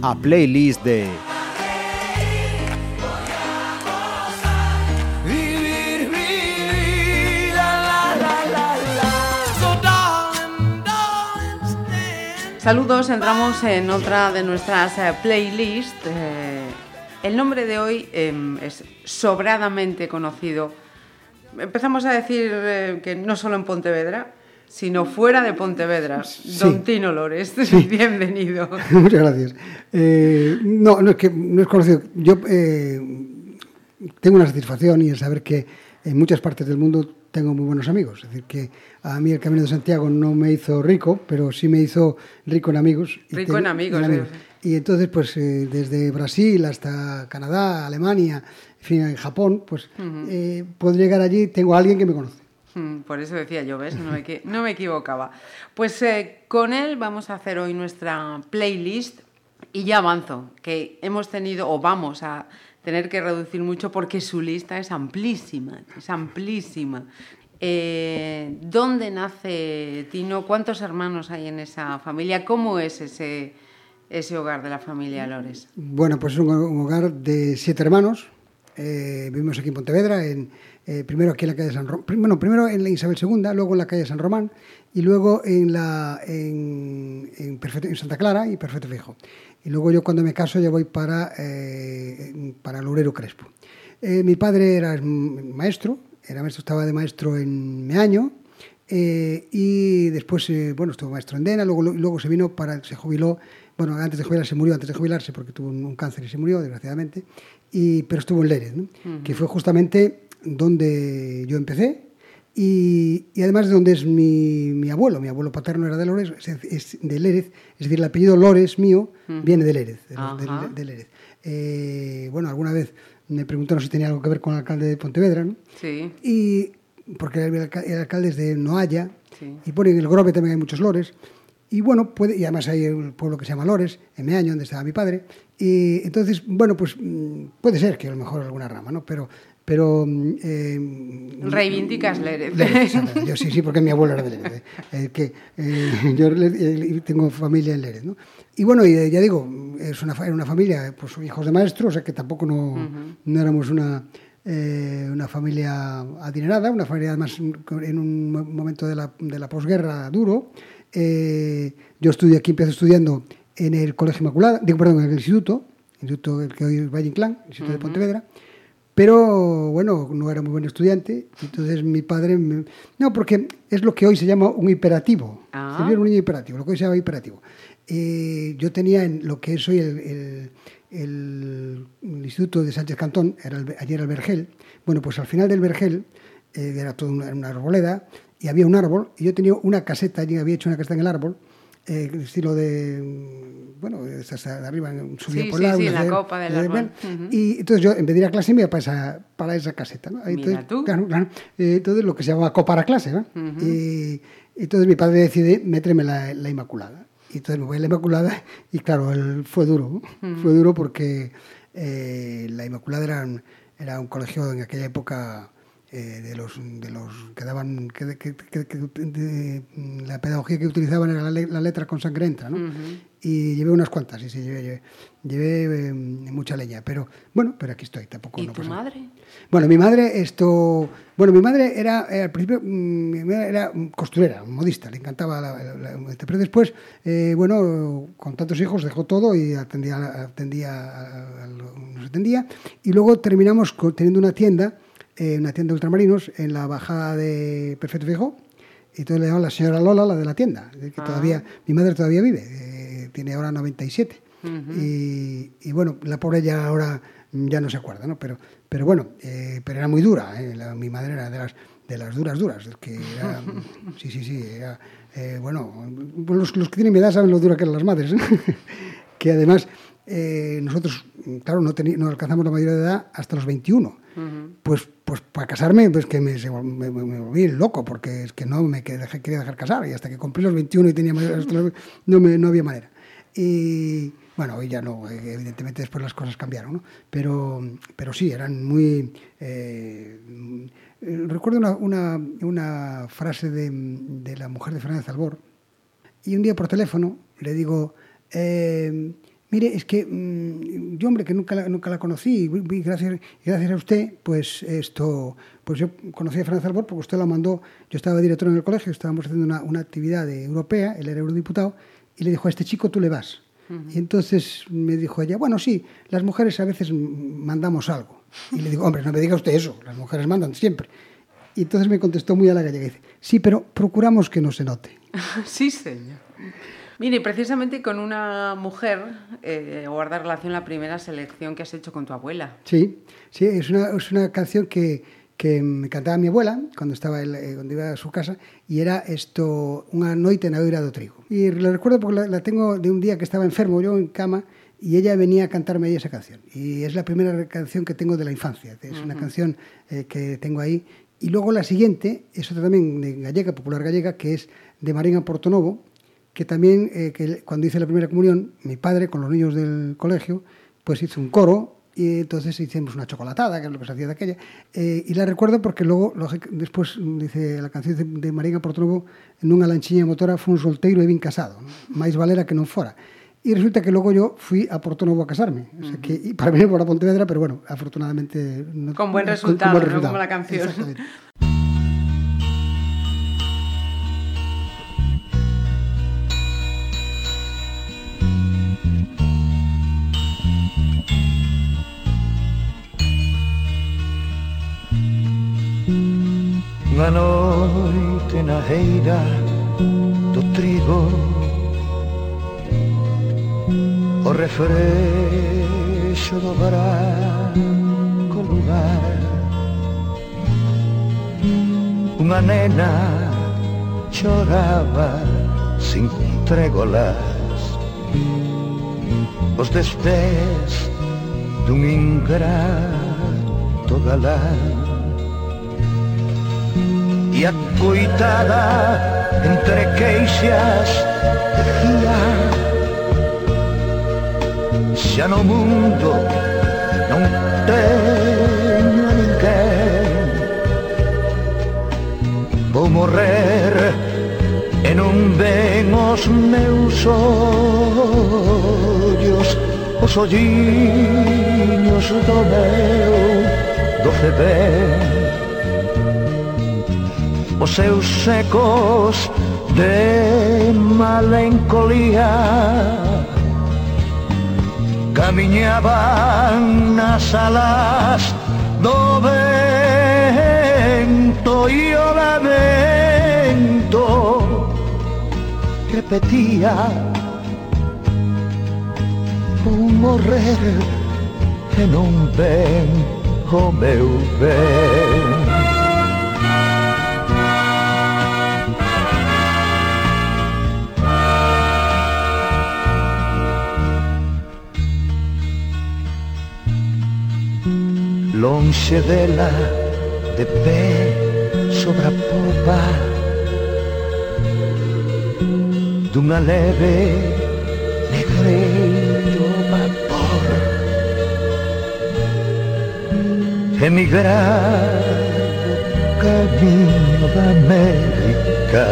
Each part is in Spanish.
A playlist de. Saludos, entramos en otra de nuestras eh, playlists. eh, el nombre de hoy eh, es sobradamente conocido. Empezamos a decir eh, que no solo en Pontevedra, sino fuera de Pontevedra. Don Tino Lores, bienvenido. Muchas gracias. Eh, no, no es que no es conocido. Yo eh, tengo una satisfacción y el saber que en muchas partes del mundo tengo muy buenos amigos. Es decir, que a mí el Camino de Santiago no me hizo rico, pero sí me hizo rico en amigos. Y Rico en amigos, Y entonces, pues eh, desde Brasil hasta Canadá, Alemania, en fin, en Japón, pues eh, puedo llegar allí, tengo a alguien que me conoce. Mm, Por eso decía yo, ¿ves? No me, no me equivocaba. Pues eh, con él vamos a hacer hoy nuestra playlist y ya avanzo, que hemos tenido o vamos a tener que reducir mucho porque su lista es amplísima, es amplísima. Eh, ¿Dónde nace Tino? ¿Cuántos hermanos hay en esa familia? ¿Cómo es ese, ese hogar de la familia Lores? Bueno, pues es un, un hogar de siete hermanos. Eh, vivimos aquí en Pontevedra, en, eh, primero aquí en la calle San Román, bueno, primero en la Isabel II, luego en la calle San Román y luego en, la, en, en, Perfecto- en Santa Clara y Perfecto Fijo. Y luego yo cuando me caso ya voy para, eh, para Loureiro Crespo. Eh, mi padre era maestro, era maestro, estaba de maestro en Meaño, eh, y después, eh, bueno, estuvo maestro en Dena, luego, luego se vino para, se jubiló, bueno, antes de jubilarse, murió antes de jubilarse porque tuvo un, un cáncer y se murió, desgraciadamente, y, pero estuvo en Lérez, ¿no? que fue justamente donde yo empecé, y, y además de donde es mi, mi abuelo, mi abuelo paterno era de Lórez, es, es de Lérez, es decir, el apellido Lórez mío viene de Lérez, de, los- de- Ajá. de Lérez. Eh, bueno, alguna vez me preguntaron si tenía algo que ver con el alcalde de Pontevedra, ¿no? Sí, y porque el, el alcalde es de Noaya Sí. y pone en el Grove también hay muchos lores y bueno puede y además hay un pueblo que se llama Lores en Meaño donde estaba mi padre y entonces bueno pues mm, puede ser que a lo mejor alguna rama no pero pero mm, eh, reivindicas Lérez. Lérez. Yo sí, sí, porque mi abuelo era de Lérez. eh, eh, que, eh, yo eh, tengo familia en Lérez, ¿no? Y bueno, y, eh, ya digo, es una, era una familia, pues hijos de maestros, o sea que tampoco no, no éramos una, eh, una familia adinerada, una familia además en un mo- momento de la, de la posguerra duro. Eh, yo estudié aquí, empecé estudiando en el Colegio Inmaculada, digo, perdón, en el instituto, instituto el que hoy es Valle Inclán, el Instituto de Pontevedra. Pero bueno, no era muy buen estudiante, entonces mi padre... me- No, porque es lo que hoy se llama un hiperativo. Ah. Yo era un niño hiperativo, lo que hoy se llama hiperativo. Eh, yo tenía en lo que es hoy el, el- el- el Instituto de Sánchez Cantón, era el- ayer el Vergel. Bueno, pues al final del Vergel eh, era toda una, era una arboleda y había un árbol y yo tenía una caseta, yo había hecho una caseta en el árbol, eh, estilo de, mm, bueno, de de arriba, subía Sí, por sí, árbol. sí, la hacía- copa del hacía- árbol. Ujú. Y entonces yo, en vez de ir a clase, me iba para esa, para esa caseta. ¿no? Mira Entonces, tú. Claro, claro. Eh, entonces, lo que se llama copa a clase. ¿no? y, entonces mi padre decide meterme la, la Inmaculada. Y entonces me voy a la Inmaculada y claro, él fue duro. ¿no? Fue duro porque eh, la Inmaculada era un, era un colegio en aquella época eh, de los de los que daban que, que- que- de- la pedagogía que utilizaban era la, le- la letra con sangre entra, ¿no? Y llevé unas cuantas, sí, sí, llevé, llevé, llevé, eh, mucha leña, pero bueno, pero aquí estoy, tampoco ¿Y no tu pasa nada. madre? Bueno, mi madre, esto. Bueno, mi madre era, eh, al principio, mm, era costurera, modista, le encantaba la, la- la- este, Pero después, eh, bueno, con tantos hijos dejó todo y atendía, atendía a- a nos atendía. Y luego terminamos teniendo una tienda, eh, una tienda de ultramarinos en la bajada de Perfecto Fijo. Y entonces le llamaban la señora Lola, la de la tienda, es decir, que todavía, mi madre todavía vive, eh, tiene ahora 97. y, y bueno, la pobre ya ahora ya no se acuerda, ¿no? Pero, pero bueno, eh, pero era muy dura, ¿eh? La- mi madre era de las, de las duras, duras, que era, sí, sí, sí, era, bueno, los, los que tienen mi edad saben lo dura que eran las madres, que además nosotros, claro, no, no alcanzamos la mayoría de edad hasta los 21. Pues, pues para casarme, pues que me, se- me, me- me volví loco, porque es que no me que- quería dejar casar, y hasta que cumplí los 21 y tenía no, no había manera. Y Bueno, hoy ya no, evidentemente después las cosas cambiaron, ¿no? Pero, pero sí, eran muy... eh, eh, recuerdo una, una, una frase de, de la mujer de Fernández Albor, y un día por teléfono le digo, eh, mire, es que mm, yo, hombre, que nunca la, nunca la conocí, y, gracias, gracias a usted, pues esto, pues yo conocí a Fernández Albor porque usted la mandó, yo estaba director en el colegio, estábamos haciendo una, una actividad de europea, él era eurodiputado, y le dijo, a este chico tú le vas. Y entonces me dijo ella, bueno, sí, las mujeres a veces mandamos algo. Y le digo, hombre, no me diga usted eso, las mujeres mandan siempre. Y entonces me contestó muy a la gallega dice, sí, pero procuramos que no se note. sí, señor. Mire, precisamente con una mujer eh, guarda relación la primera selección que has hecho con tu abuela. Sí, sí, es una, es una canción que, que me cantaba mi abuela cuando estaba el, eh, cuando iba a su casa y era esto Unha noite na oira do trigo. Y lo recuerdo porque la, la tengo de un día que estaba enfermo yo en cama y ella venía a cantarme ahí esa canción. Y es la primera canción que tengo de la infancia. Es una canción eh, que tengo ahí. Y luego la siguiente es otra también de gallega, popular gallega, que es de Marín Portonovo, que también eh, que cuando hice la primera comunión, mi padre con los niños del colegio, pues hizo un coro y entonces hicimos una chocolatada, que es lo que se hacía de aquella, eh, y la recuerdo porque luego, después, mm, dice la canción de, de María Portrobo, nunha lanchiña motora fue un solteiro e bien casado, ¿no? máis valera que non fora. E resulta que logo yo fui a Porto Novo a casarme, o sea que, y para venir por a Pontevedra, pero bueno, afortunadamente... No, con buen resultado, con, con buen resultado. ¿no? como la canción. Exactamente. Unha noite na eira do trigo O refrexo do branco lugar. Unha nena choraba sin trégolas. Os destés dun ingrato galán e a coitada entre queixas decía xa no mundo non teño a ninguén vou morrer e non ven os meus ollos os olliños do meu doce ben os seus secos de malencolía. Camiñaban nas alas do vento e o lamento. Repetía un morrer que non ven o meu ben. Lonxe dela de pé sobre a popa. Dunha leve negreiro vapor. Emigrar o camiño da América.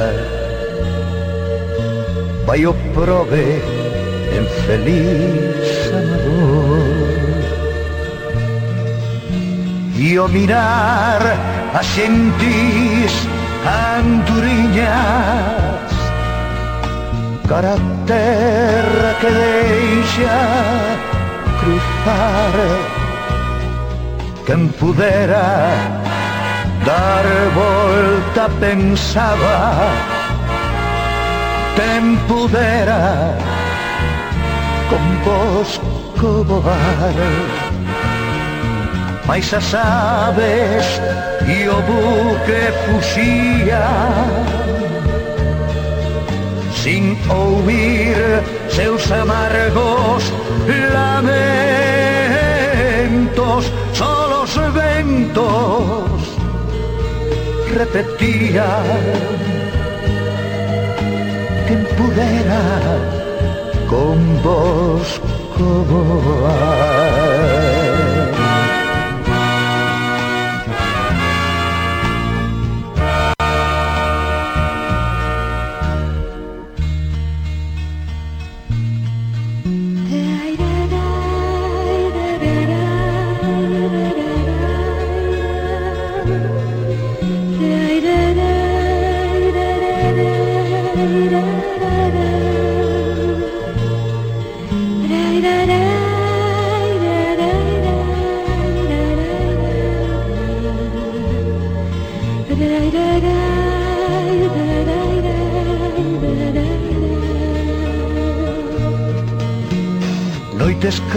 Vai o prove en E o mirar a xentis anduriñas Cara a terra que deixa cruzar Quen pudera dar volta pensaba Quen pudera con vos Mais as aves e o buque fuxía Sin ouvir seus amargos lamentos Só os ventos repetían Quen pudera con vos noites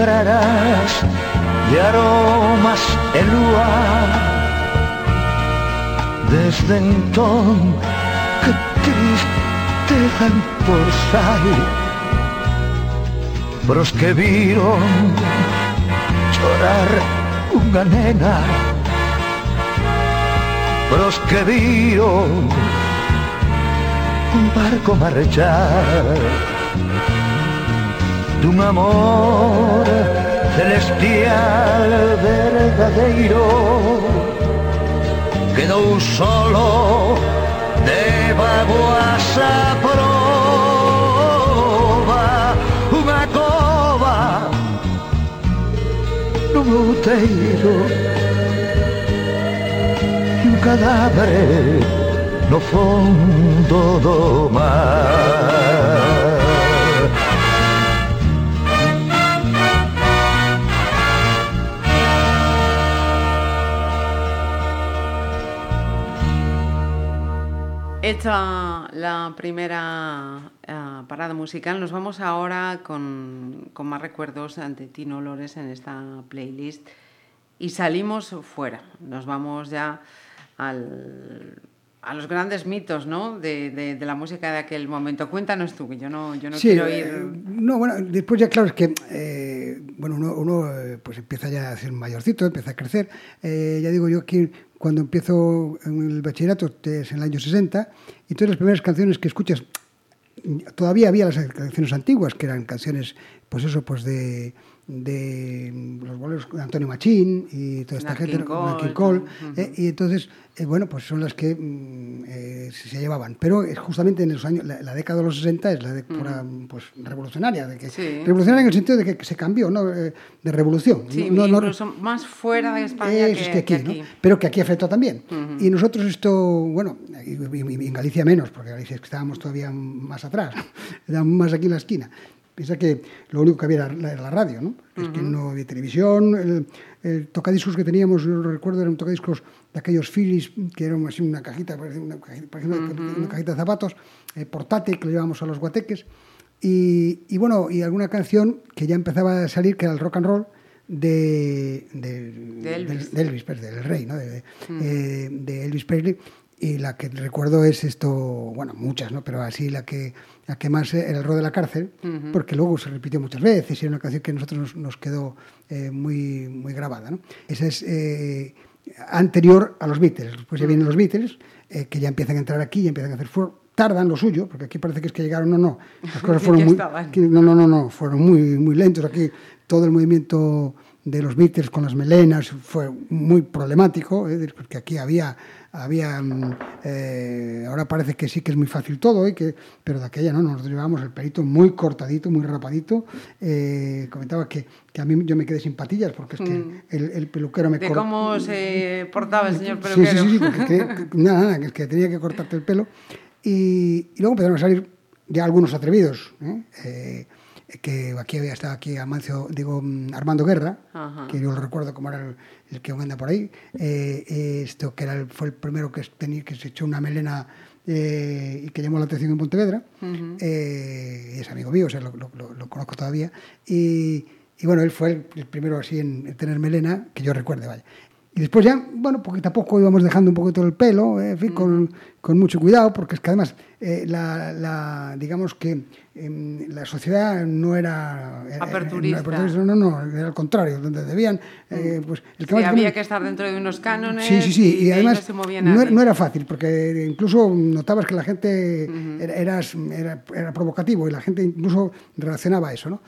de aromas e lúa Desde entón que tristeza empozai Pros que viron chorar unha nena. Pros que viron un barco marchar dun amor celestial verdadeiro quedou solo de vaguas a prova unha cova nun outeiro e un cadáver no fondo do mar Hecha la primera uh, parada musical, nos vamos ahora con, con, más recuerdos ante Tino Olores en esta playlist y salimos fuera. Nos vamos ya al, a los grandes mitos ¿no? de, de, de, la música de aquel momento. Cuéntanos tú, que yo no, yo no sí, quiero ir... Eh, no, bueno, después ya claro, es que eh, bueno, uno, uno pues empieza ya a ser mayorcito, empieza a crecer. Eh, ya digo yo que cuando empiezo el bachillerato, es en el año 60, y todas las primeras canciones que escuchas, todavía había las canciones antiguas, que eran canciones, pues eso, pues de, de los boleros de Antonio Machín y toda esta gente, Cole, eh, y entonces, eh, bueno, pues son las que mm, eh, se llevaban. Pero es justamente en los años, la, la década de los 60 es la década pues, revolucionaria, de que, Sí. revolucionaria en el sentido de que se cambió, ¿no? De revolución. Sí, no, no- incluso más fuera de España que, es que aquí, que ¿no? pero que aquí afectó también. Y nosotros esto, bueno, y, y- y en Galicia menos, porque Galicia es que estábamos todavía más atrás, más aquí en la esquina. Piensa que lo único que había era la, la radio, ¿no? Es que no había televisión, el, el tocadiscos que teníamos, yo lo recuerdo, eran tocadiscos de aquellos Philips, que eran así una cajita, una cajita, parecía una- una cajita de zapatos, eh, portátil, que lo llevábamos a los guateques. Y, y bueno, y alguna canción que ya empezaba a salir, que era el rock and roll, de, de, De Elvis. de Elvis, pues, del rey, ¿no? De, de- eh, de Elvis Presley. Y la que recuerdo es esto, bueno, muchas, ¿no? Pero así la que, la que más era el rol de la cárcel, porque luego se repitió muchas veces y era una canción que a nosotros nos, nos quedó eh, muy, muy grabada, ¿no? Esa es eh, anterior a los Beatles. Después ya vienen los Beatles, eh, que ya empiezan a entrar aquí, ya empiezan a hacer fuego. Tardan lo suyo, porque aquí parece que es que llegaron, no, no. Las cosas fueron muy, no, no, no, no, fueron muy, muy lentos. Aquí todo el movimiento de los Beatles con las melenas fue muy problemático, ¿eh? porque aquí había, había mm, eh, ahora parece que sí que es muy fácil todo, ¿eh? que, pero de aquella no, nosotros llevábamos el pelito muy cortadito, muy rapadito. Eh, comentaba que, que a mí yo me quedé sin patillas, porque es que el, el peluquero me Mm. de cor- cómo se portaba el señor Sí, sí, peluquero. sí, sí, porque que- nada, nada, que es que tenía que cortarte el pelo. Y, y luego empezaron a salir ya algunos atrevidos, ¿eh? Que aquí había estado aquí Amancio, digo, mm, Armando Guerra, Ajá. que yo lo recuerdo como era el, el que anda por ahí, eh, esto que era el- fue el primero que, tenía, que se echó una melena eh, y que llamó la atención en Pontevedra, eh, es amigo mío, o sea, lo, lo- lo- lo conozco todavía, y, y bueno, él fue el, el primero así en, en tener melena, que yo recuerde, vaya. Y después ya, bueno, poquito a poco íbamos dejando un poquito el pelo, eh, en fin, con, con mucho cuidado, porque es que además, eh, la, la- digamos que em, la sociedad no era... era- Aperturista. aperturista, no, no, era al contrario, donde debían... eh, pues, el Sí, más- había que estar dentro de unos cánones Sí, sí, sí. y, además no no, era, no fácil, porque incluso notabas que la gente era, era provocativo y la gente incluso relacionaba eso, ¿no?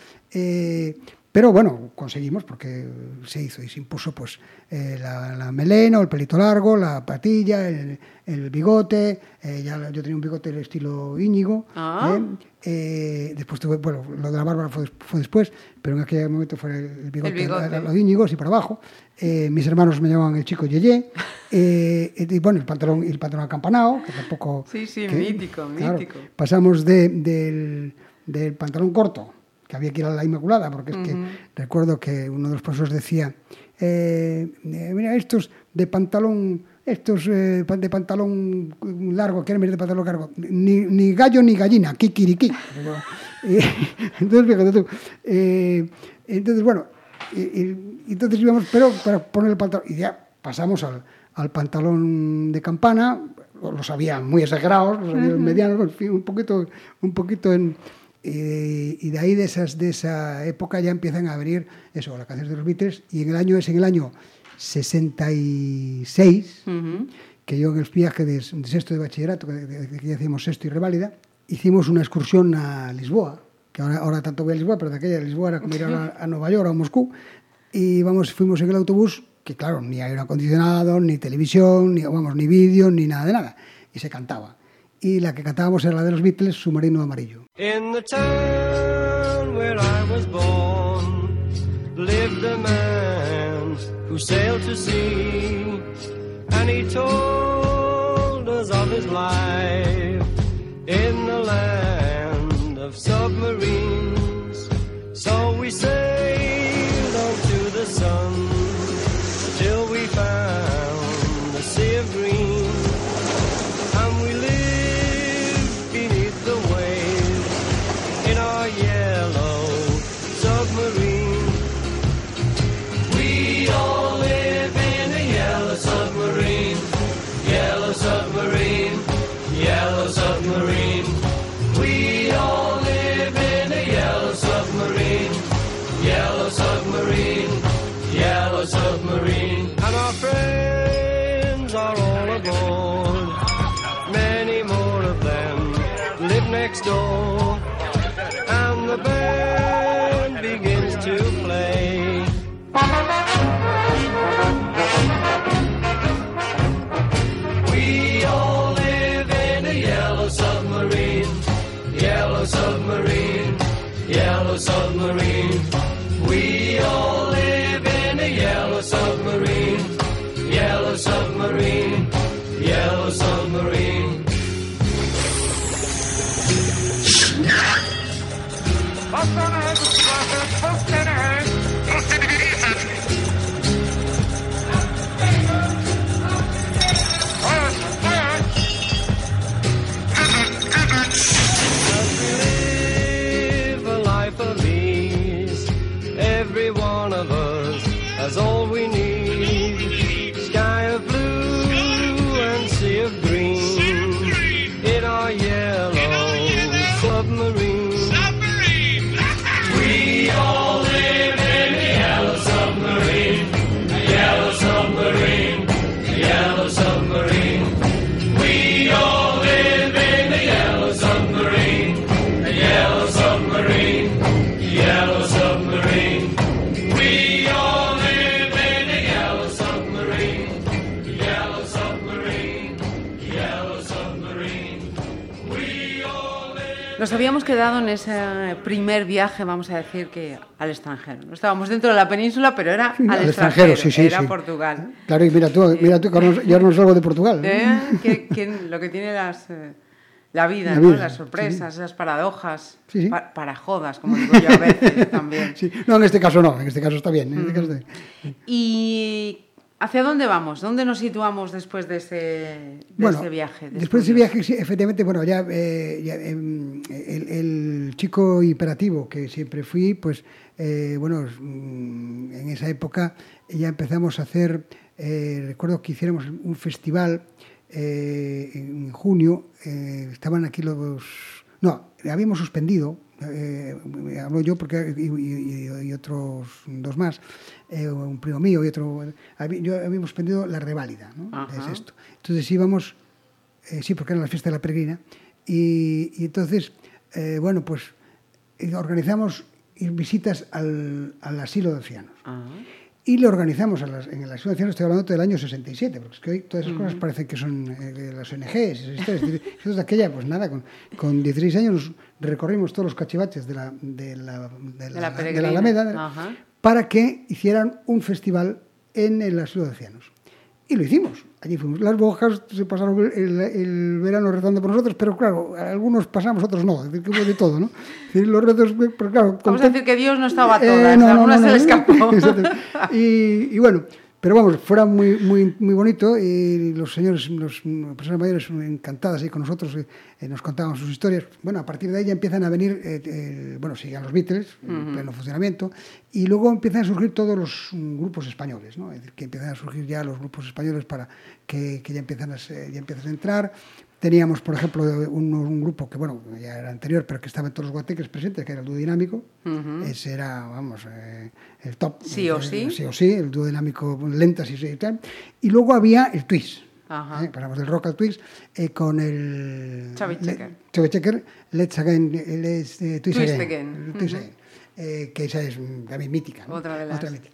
Pero bueno, conseguimos porque se hizo y se impuso pues eh, la, la melena, el pelito largo, la patilla, el, el bigote. eh, ya yo tenía un bigote del estilo Íñigo. Ah. ¿eh? Después tuve, bueno, lo de la barba fue, fue después, pero en aquel momento fue el, el bigote, bigote. era lo de Íñigo, así para abajo. Mis hermanos me llamaban el chico Yeye. Y bueno, el pantalón, y el pantalón acampanado, que tampoco. Sí, sí, que- mítico, claro, mítico. pasamos de- del, del pantalón corto, que había que ir a la Inmaculada, porque es que recuerdo que uno de los profesores decía, eh, eh, mira, estos de pantalón, estos eh, de pantalón largo, quieren venir de pantalón largo, ni, ni gallo ni gallina, kikiriki. Entonces, fíjate tú, eh, entonces, bueno, entonces íbamos, pero para poner el pantalón, y ya pasamos al, al pantalón de campana, los había muy exagerados, los había medianos, en fin, un poquito, un poquito en... y de ahí, de, esas, de esa época, ya empiezan a abrir eso, las canciones de los Beatles, y en el año, es en el año 66, Ujú. que yo en el viaje de, de sexto de bachillerato, que, ya hacíamos sexto y reválida, hicimos una excursión a Lisboa, que ahora, ahora tanto voy a Lisboa, pero de aquella Lisboa era como ir a, a Nueva York o a Moscú, y vamos, fuimos en el autobús, que claro, ni aire acondicionado, ni televisión, ni, vamos, ni vídeo, ni nada de nada, y se cantaba. Y la que cantábamos era la de los Beatles, Submarino Amarillo. In the town where I was born lived a man who sailed to sea, and he told us of his life in the land of submarines. So we Nos habíamos quedado en ese primer viaje, vamos a decir que al extranjero. No estábamos dentro de la península, pero era al, extranjero, sí, sí, era sí. Portugal. Claro, y mira tú, mira tú, yo no salgo de Portugal. ¿Eh? Lo que tiene las, eh, la vida, La ¿no? vida, las sorpresas, esas paradojas, Sí, sí. pa- para jodas, como digo yo a veces también. Sí, no, en este caso no, en este caso está bien. en este caso está bien. ¿Y hacia dónde vamos? ¿Dónde nos situamos después de ese, de bueno, ese viaje? después de ese viaje, sí, efectivamente, bueno, ya, eh, ya, em, el, el chico hiperativo que siempre fui, pues, eh, bueno, mm, en esa época ya empezamos a hacer, eh, recuerdo que hiciéramos un festival eh, en junio, eh, estaban aquí los... No, habíamos suspendido, eh, hablo yo porque y, y- y otros dos más, eh, un primo mío y otro, yo habíamos suspendido la reválida ¿no? esto. Entonces íbamos, eh, sí, porque era la fiesta de la peregrina, y, y entonces, bueno, pues organizamos visitas al, al asilo de ancianos. Y le organizamos en el asilo de ancianos, estoy hablando del año 67, porque es que hoy todas esas cosas parecen que son eh, las ONGs, esas historias. Nosotros de aquella, pues nada, con, con 16 años recorrimos todos los cachivaches de la, de la, de la, la de la Alameda Ajá. para que hicieran un festival en el asilo de ancianos. Y lo hicimos. Allí fuimos. Las monjas se pasaron el, el verano rezando por nosotros, pero claro, algunos pasamos, otros no. Es decir, que hubo de todo, ¿no? Es decir, los rezos, pero claro... Vamos a decir que Dios no estaba a eh, todas, no, no, alguna no, se le escapó. Y, y bueno, pero vamos, fuera muy, muy, muy bonito y los señores, los las personas mayores encantadas ahí con nosotros, eh, nos contaban sus historias. Bueno, a partir de ahí ya empiezan a venir, eh, eh, bueno, siguen los Beatles en pleno funcionamiento y luego empiezan a surgir todos los grupos españoles, ¿no? Es decir, que empiezan a surgir ya los grupos españoles para que, que ya, empiezan a, ya empiezan a entrar. Teníamos, por ejemplo, un, un grupo que, bueno, ya era anterior, pero que estaba en todos los guateques presentes, que era el dúo dinámico. Ese era, vamos, eh, el top. Sí o Eh, sí. Sí o sí, el dúo dinámico lentas y, y tal. Y luego había el twist. Ajá. ¿eh? Pasamos del rock al twist eh, con el... Le- Checker. Chubby Checker, Let's Again, Let's, Twist, Twist Again. Twist. Again. Que esa es mm, también mítica. ¿no? Otra de las- mítica.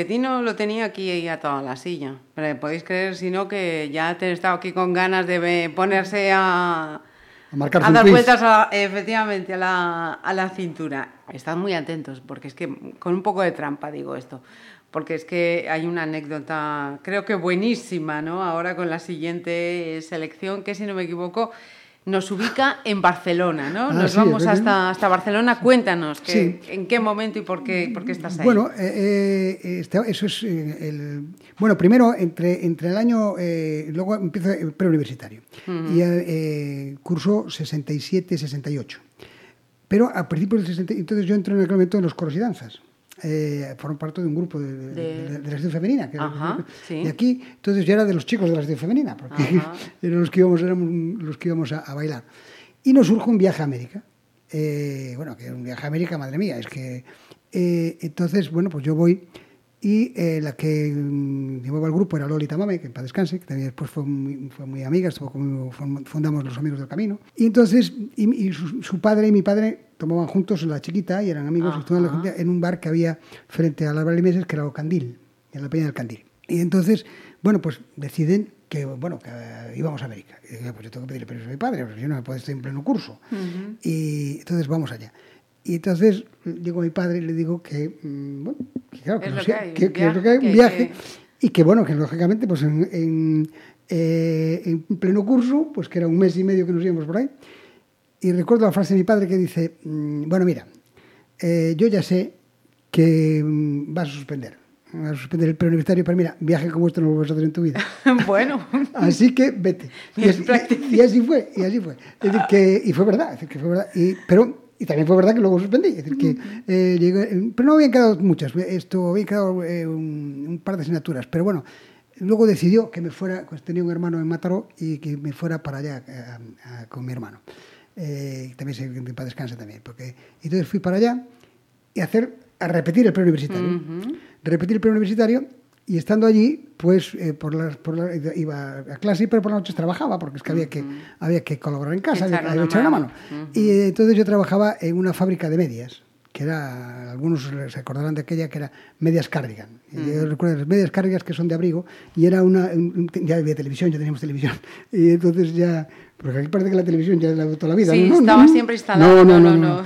Porque Tino lo tenía aquí atado a la silla. Pero podéis creer, si no, que ya te he estado aquí con ganas de ponerse a, A a dar vueltas a- efectivamente a la, a la cintura. Estad muy atentos, porque es que con un poco de trampa digo esto. Porque es que hay una anécdota, creo que buenísima, ¿no? Ahora con la siguiente selección, que si no me equivoco, nos ubica en Barcelona, ¿no? Ah, Nos vamos hasta, hasta Barcelona. Cuéntanos que- Sí. en qué momento y por qué, por qué estás ahí. Bueno, eh, eh, este- eso es eh, el... Bueno, primero, entre, entre el año... eh, luego empieza el preuniversitario. Y eh, curso 67-68. Pero a principios del 60... Entonces yo entro en aquel momento en los coros y danzas. Eh, formo parte de un grupo de, de, De- de- de la sección femenina. que era- sí. Aquí, entonces yo era de los chicos de la sección femenina, porque eran los que íbamos, éramos los que íbamos a, a bailar. Y nos surge un viaje a América. Eh, bueno, que un viaje a América, madre mía, es que... eh, entonces, bueno, pues yo voy y eh, la que mm, llevaba el grupo era Loli Tamame, que en paz descanse, que también después fue muy, fue muy amiga, estuvo conmigo, fundamos Los Amigos del Camino. Y entonces, y, y su, su padre y mi padre tomaban juntos la chiquita y eran amigos, y Ajá. en un bar que había frente a las Meses, que era el Candil, en la Peña del Candil. Y entonces, bueno, pues deciden que, bueno, que eh, íbamos a América. Y digo, pues yo tengo que pedirle permiso a mi padre, porque yo no me puedo estar en pleno curso. Y entonces vamos allá. Y entonces llego a mi padre y le digo que, mm, bueno, que claro, que, Es no lo sé, que hay, que- es lo que hay, un viaje, y que bueno, que lógicamente pues en, en, eh, en pleno curso, pues que era un mes y medio que nos íbamos por ahí, y recuerdo la frase de mi padre que dice, mm, bueno, mira, eh, yo ya sé que mm, vas a suspender, vas a suspender el preuniversitario, pero mira, viaje como esto no lo vas a hacer en tu vida. bueno, Así que vete. Y Bien así, práctico. y- y así fue, y así fue. Es decir, que, y fue verdad, es decir, que fue verdad. Y, pero, y también fue verdad que luego suspendí. Es decir, que, eh, llegué- pero no habían quedado muchas, esto, habían quedado eh, un, un par de asignaturas. Pero bueno, luego decidió que me fuera, pues tenía un hermano en Mataró y que me fuera para allá eh, a- a- con mi hermano. Eh, también se que para descanse también. Porque, entonces fui para allá y hacer, a repetir el preuniversitario. Repetir el preuniversitario y estando allí, pues eh, por las, por la- iba a clase, pero por las noches trabajaba, porque es que había que, había que colaborar en casa, echar había una echar una mano. mano. Y eh, entonces yo trabajaba en una fábrica de medias, que era, algunos se acordarán de aquella que era Medias Cardigan. Y Yo recuerdo las medias cardigas que son de abrigo, y era una, un- un- ya había televisión, ya teníamos televisión. Y entonces ya, porque aquí parece que la televisión ya la toda la vida. Sí, ¿no? Estaba no, siempre instalada. No, no, No, no.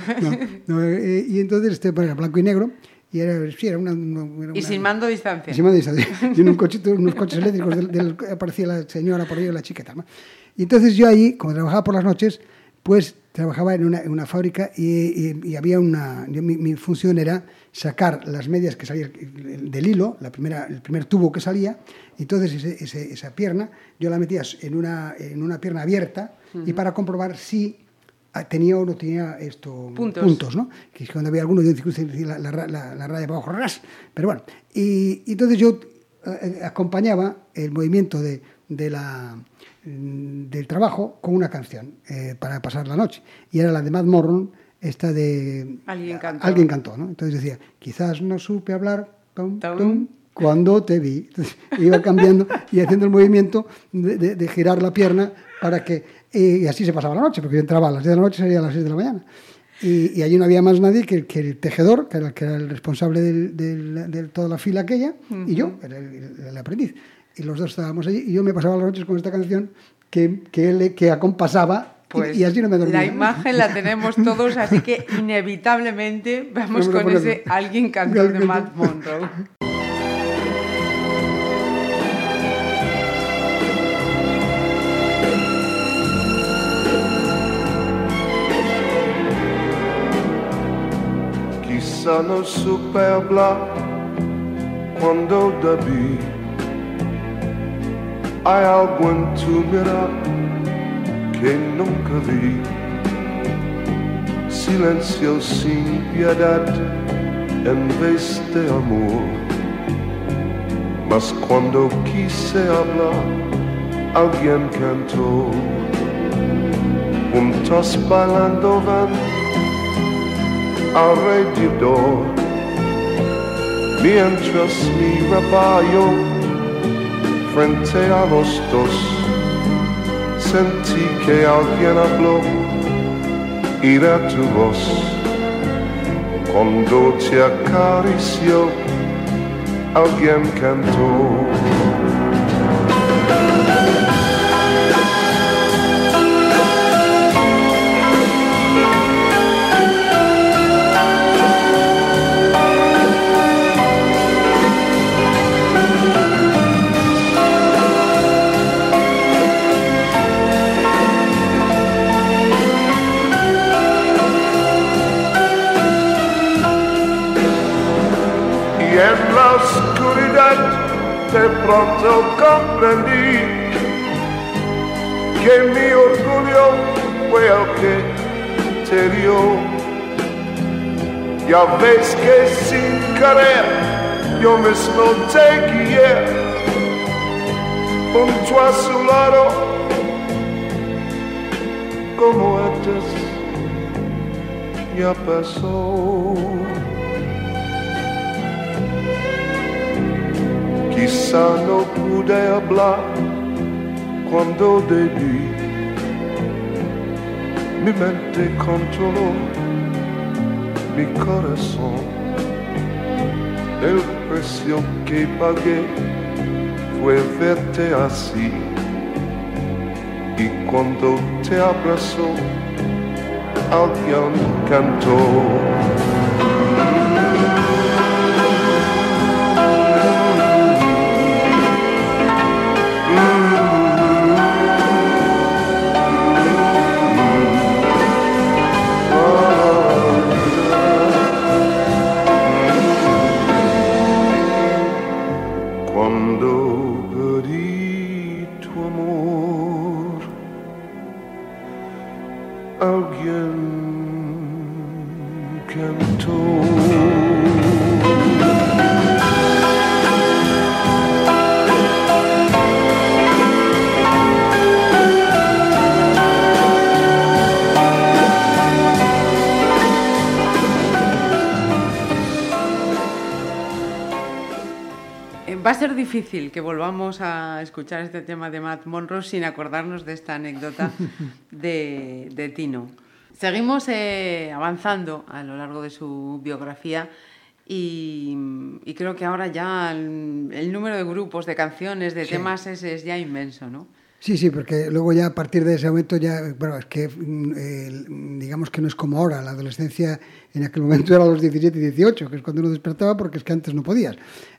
no, eh, y entonces, este, bueno, era blanco y negro, y era, sí, era una... una- era y sin mando a distancia. Y en un cochito, unos coches eléctricos, del, del- aparecía la señora por ahí, la chica y tal. ¿no? Y entonces yo ahí, como trabajaba por las noches, pues trabajaba en una, en una fábrica y, y- y había una... mi, mi función era sacar las medias que salían del hilo, la primera, el primer tubo que salía, y entonces ese- ese- esa pierna yo la metía en una, en una pierna abierta y para comprobar si tenía o no tenía esto Puntos. ¿no? Que es cuando había alguno, yo decía la, la, la- la raya para abajo, ras. Pero bueno, y, y entonces yo eh, acompañaba el movimiento de, de la, mm, del trabajo con una canción eh, para pasar la noche. Y era la de Matt Morron, esta de... Alguien cantó. Alguien cantó, ¿no? Entonces decía, quizás no supe hablar, tum, Tum. tum, cuando te vi. Entonces, iba cambiando y haciendo el movimiento de, de- de girar la pierna para que... Y así se pasaba la noche, porque yo entraba a las 10 de la noche y salía a las 6 de la mañana. Y, y allí no había más nadie que, que el tejedor, que era, que era el responsable de toda la fila aquella, y yo, era el, el aprendiz. Y los dos estábamos allí, y yo me pasaba las noches con esta canción que, que él que acompasaba, y- Pues y, así no me dormía. la imagen la tenemos todos, así que inevitablemente vamos con ese alguien cantó de Matt Monroe. Chissà non supe hablar cuando debí. Hay algo en tu mirar que nunca vi. Silencio sin piedad en vez de amor. Mas cuando quise hablar, alguien cantó. Juntos bailando van alrededor mientras miraba yo frente a los dos. Sentí que alguien habló y era tu voz. Cuando te acarició alguien cantó y en la oscuridad de pronto comprendí que mi orgullo fue el que te dio. Ya ves que sin querer yo mismo te guié junto a su lado como antes ya pasó. Quizá no pude hablar cuando debí. Mi mente controló mi corazón. El precio que pagué fue verte así. Y cuando te abrazó, alguien cantó. Difícil que volvamos a escuchar este tema de Matt Monroe sin acordarnos de esta anécdota de, de Tino. Seguimos eh, avanzando a lo largo de su biografía y, y creo que ahora ya el, el número de grupos, de canciones, de Sí. temas es, es ya inmenso, ¿no? Sí, sí, porque luego ya a partir de ese momento ya, bueno, es que mm, eh, digamos que no es como ahora, la adolescencia en aquel momento era a los 17 y 18, que es cuando uno despertaba porque es que antes no podías.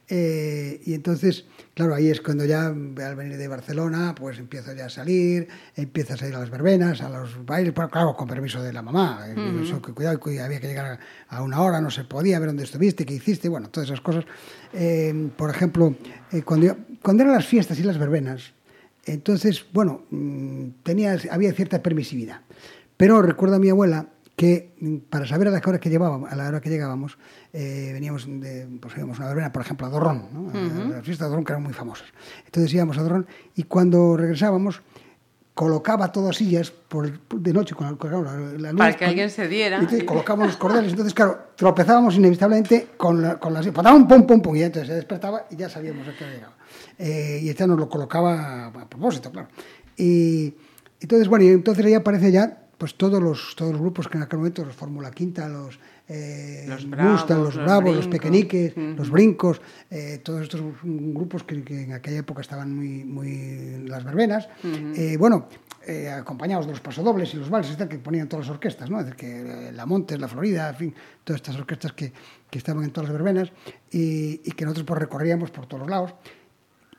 Eh, y entonces, claro, ahí es cuando ya al venir de Barcelona, pues empiezo ya a salir, empiezas a ir a las verbenas, a los bailes, pero claro, con permiso de la mamá, eh, eso, que cuidado, que había que llegar a una hora, no se podía ver dónde estuviste, qué hiciste, bueno, todas esas cosas. Eh, por ejemplo, cuando, yo- cuando eran las fiestas y las verbenas, entonces, bueno, mm, tenía, había cierta permisividad. Pero recuerdo a mi abuela que mm, para saber a la hora que llevábamos, a la hora que llegábamos, eh, veníamos de, pues íbamos a una verbena, por ejemplo, a Dorrón, ¿no? A las fiestas de Dorrón que eran muy famosas. Entonces íbamos a Dorrón y cuando regresábamos colocaba todas sillas por el- de noche con la, la- la luz. Para que con- alguien se diera. y entonces colocábamos los cordeles. Entonces, claro, tropezábamos inevitablemente con, la, con las... ¡Pum, pum, pum, pum! Y entonces se despertaba y ya sabíamos a qué llegado. Eh, y este nos lo colocaba a propósito, claro. Y entonces, bueno, y entonces ahí aparece ya pues todos los, todos los grupos que en aquel momento, los Fórmula Quinta, los... Eh, Los Bravos, los los Bravos, los Brincos. Pequeñiques, Ujú. los Brincos, eh, todos estos grupos que, que en aquella época estaban muy, muy las verbenas. Eh, bueno, eh, acompañados de los pasodobles y los vals y tal, que ponían todas las orquestas, ¿no? Es decir, que eh, La Montes, La Florida, en fin, todas estas orquestas que, que estaban en todas las verbenas y, y que nosotros pues recorríamos por todos los lados.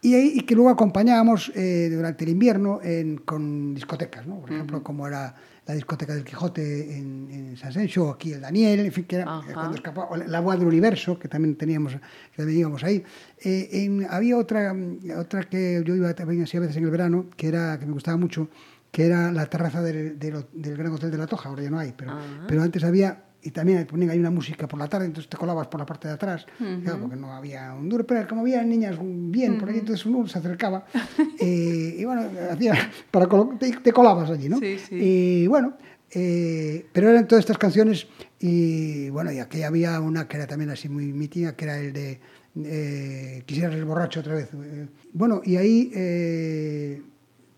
Y, y que luego acompañábamos eh, durante el invierno en- con discotecas, ¿no? Por ejemplo, como era la discoteca del Quijote en, en San Sencho, aquí el Daniel, en fin, que era Ajá. cuando escapaba, o la Boa del Universo, que también teníamos, que también íbamos ahí. Eh, en- había otra, otra que yo iba también así a veces en el verano, que era que me gustaba mucho, que era la terraza del, del, del Gran Hotel de la Toja, ahora ya no hay, pero, pero antes había, y también ponían ahí una música por la tarde, entonces te colabas por la parte de atrás, claro, porque no había un duro, pero como había niñas bien por ahí, entonces uno se acercaba, eh, y bueno, hacía, para te, te colabas allí, ¿no? Sí, sí. Y bueno, eh, pero eran todas estas canciones y bueno, y aquí había una que era también así muy mítica, que era el de eh, Quisiera ser borracho otra vez. Eh, bueno, y ahí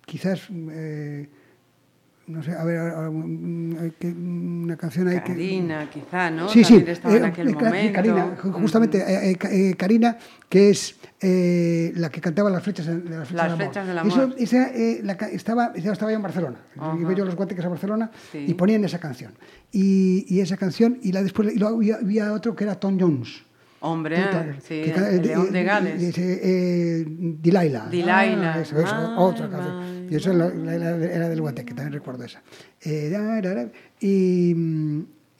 quizás, eh, no sé, a ver, mm, hay que- una canción ahí que... Karina, quizá, ¿no? Sí, sí, También estaba en aquel eh, momento. Karina, justamente eh, Karina, que es eh, la que cantaba las flechas, de las flechas, Las del, amor. flechas del Eso- esa, eh, la estaba, estaba yo en Barcelona. Ajá. Iba yo los guateques a Barcelona Sí. y ponían esa canción. Y, y esa canción, y la después y luego había, había otro que era Tom Jones. Hombre, sí, que el León de Gales. eh, Delilah. Delilah. Ah, eso, eso, My, otra canción. Y eso era, era- del Guateque, también recuerdo esa. Eh, y,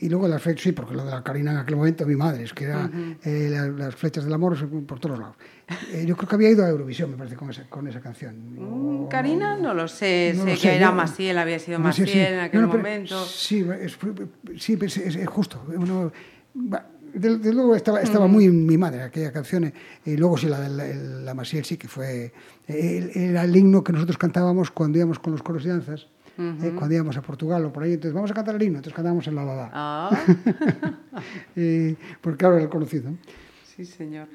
y luego las flechas, sí, porque lo de la Karina en aquel momento, mi madre, es que era eh, la- las flechas del amor por todos lados. Eh, yo creo que había ido a Eurovisión, me parece, con esa, con esa canción. Mm, O- Karina, no lo sé. no sé lo que sé, era Maciel, había sido no Maciel sí. en aquel No, no, pero momento. Sí, es, sí, es, es justo. Uno, va, de, de luego estaba, estaba Mm. muy en mi madre aquella canción. eh, Y luego sí, la de la, el- la sí que fue... eh, Era el himno que nosotros cantábamos cuando íbamos con los coros y danzas. eh, cuando íbamos a Portugal o por ahí, entonces vamos a cantar el himno, entonces cantábamos el la la la. Ah, Eh, porque ahora el conocido. sí, señor.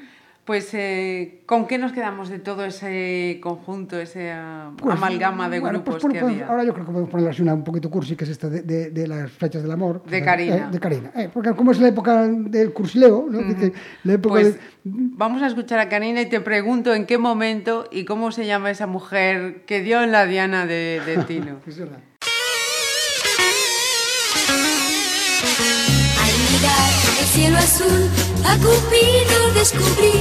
Pues, eh, ¿con qué nos quedamos de todo ese conjunto, esa Pues, amalgama de bueno, grupos pues, que pues, había? Ahora yo creo que podemos ponerle así una un poquito cursi, que es esta de, de- de las flechas del amor. De Eh, Karina. de Karina. Eh, porque como es la época del cursileo, ¿no? Que la época Pues de- vamos a escuchar a Karina y te pregunto en qué momento y cómo se llama esa mujer que dio en la diana de, de Tino. Es verdad. El cielo azul, a Cupido descubrí.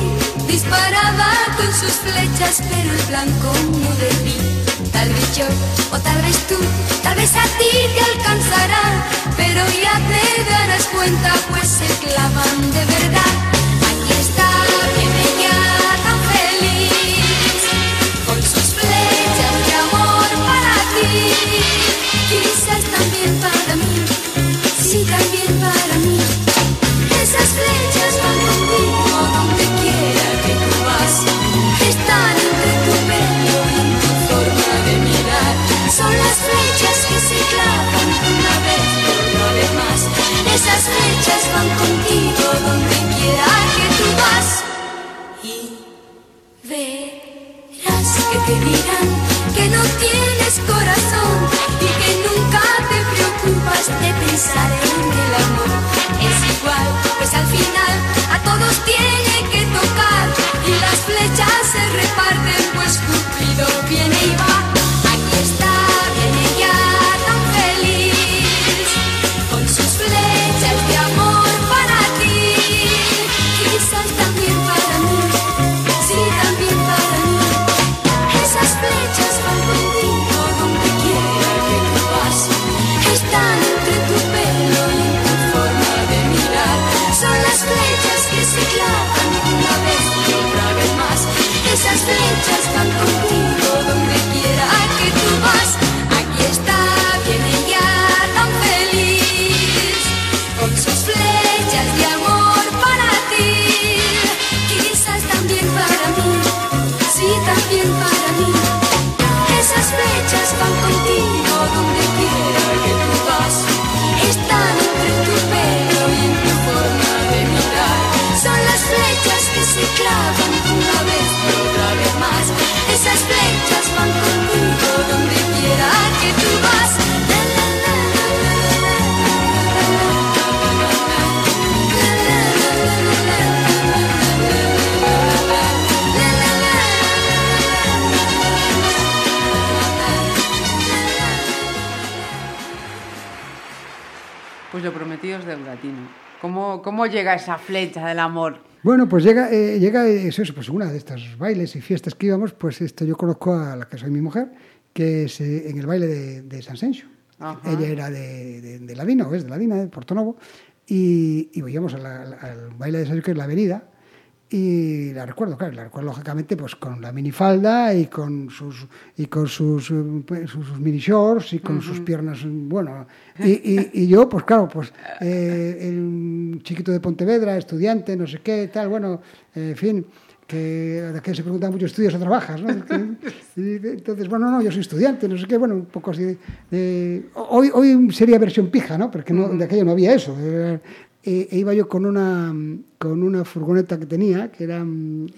Disparaba con sus flechas, pero el blanco no debí. Tal vez yo, o tal vez tú, tal vez a ti te alcanzará. Pero ya te darás cuenta, pues se clavan de verdad. Aquí está, ya tan feliz, con sus flechas de amor para ti. Quizás también para mí. Sí, también para mí. Esas flechas van contigo donde quiera que tú vas. Están entre tu pelo y tu forma de mirar. Son las flechas que se clavan una vez y otra vez más. Esas flechas van contigo donde quiera que tú vas. Y verás que te dirán que no tienes corazón y que nunca te preocupas de pensar en el amor. Es igual, pues al final a todos tiene que tocar y las flechas se reparten, pues Cupido viene y va. Tino. ¿Cómo, ¿Cómo llega esa flecha del amor? Bueno, pues llega, eh, llega eh, eso, pues una de estos bailes y fiestas que íbamos, pues esto yo conozco a la que soy mi mujer, que es eh, en el baile de, de San Sencio. Ella era de, de, de Ladina, o es de Ladina, de Portonovo, y, y íbamos a la- al, al baile de San Sencio, que es la avenida, y la recuerdo, claro, la recuerdo lógicamente pues con la minifalda y con sus y con sus, eh, sus, sus mini shorts y con sus piernas bueno y, y- y yo pues claro pues eh, el chiquito de Pontevedra estudiante no sé qué tal bueno eh, en fin que que se preguntan mucho estudias o trabajas ¿no? Entonces bueno no yo soy estudiante no sé qué bueno un poco así de, de- hoy hoy sería versión pija no porque no, de aquello no había eso era- e, iba yo con una con una furgoneta que tenía, que era,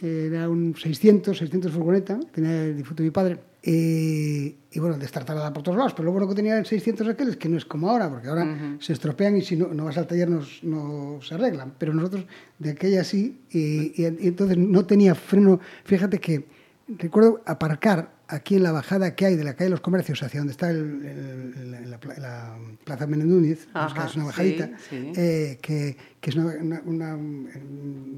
era un 600, 600 furgoneta, que tenía el difunto de mi padre, y, y bueno, destartalada por todos lados, pero lo bueno que tenía el 600 aquel es que no es como ahora, porque ahora se estropean y si no, no vas al taller no, no se arreglan, pero nosotros de aquella sí, y, y- y entonces no tenía freno, fíjate que recuerdo aparcar aquí en la bajada que hay de la calle de los comercios hacia donde está el, el- la, la Plaza Menendúniz, pues, que es una sí, bajadita, sí. eh, que, que es una, una- una,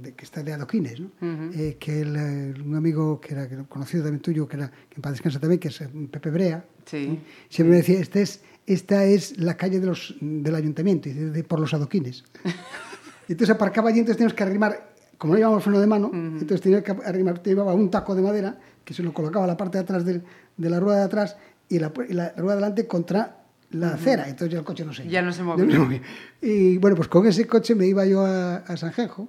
de- que está de adoquines, ¿no? Eh, que el, un amigo que era conocido también tuyo, que era que en paz descansa también, que es eh, Pepe Brea, Sí. siempre me decía, esta es, esta es la calle de los, del ayuntamiento, y dice, de- por los adoquines. entonces aparcaba allí, entonces teníamos que arrimar, como no llevábamos freno de mano, entonces tenía que arrimar, te llevaba un taco de madera que se lo colocaba la parte de atrás de la rueda de atrás y la, y la rueda de delante contra la acera, entonces ya el coche no se Ya no se ya movía. no se movía. Y bueno, pues con ese coche me iba yo a, a Sanjenjo,